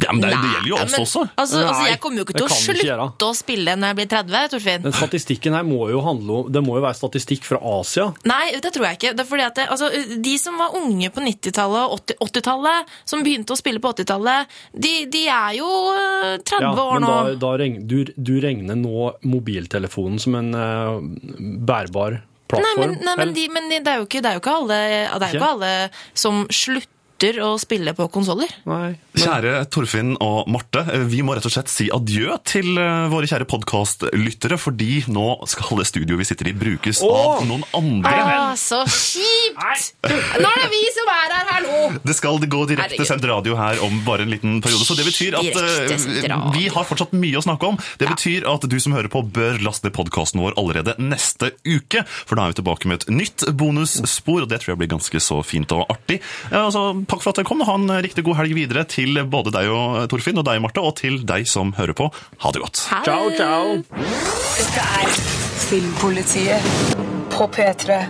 Ja, men det, det gjelder jo oss men, også. Altså, altså, jeg kommer jo ikke til å slutte å spille når jeg blir 30, Torfinn. Men statistikken her må jo handle om Det må jo være statistikk fra Asia. Nei, det tror jeg ikke. Det er fordi at det, altså, De som var unge på 90-tallet og 80 80-tallet, som begynte å spille på 80-tallet, de, de er jo øh, 30 Ja, år men nå. da, da regn, du, du regner nå mobiltelefonen som en uh, bærbar Nei, plattform? men, nei, men, de, men de, det, er jo ikke, det er jo ikke alle, er Ikke? ikke alle som slutter å spille på konsoller. Kjære Torfinn og Marte, eh, vi må rett og slett si adjø til eh, våre kjære podkastlyttere, fordi nå skal det studioet vi sitter i, brukes av noen andre. Ah, så kjipt! Nå er det vi som er her, hallo! Det skal gå direkte direktesendt radio her om bare en liten periode. Så det betyr at eh, vi har fortsatt mye å snakke om. Det betyr at du som hører på, bør laste ned podkasten vår allerede neste uke. For da er vi tilbake med et nytt bonusspor, og det tror jeg blir ganske så fint og artig. Ja, altså, takk for at dere kom. Ha en riktig god helg videre til både deg og Torfinn, og deg, Marte, og til deg som hører på. Ha det godt. Ciao, ciao. Dette er Filmpolitiet på P3.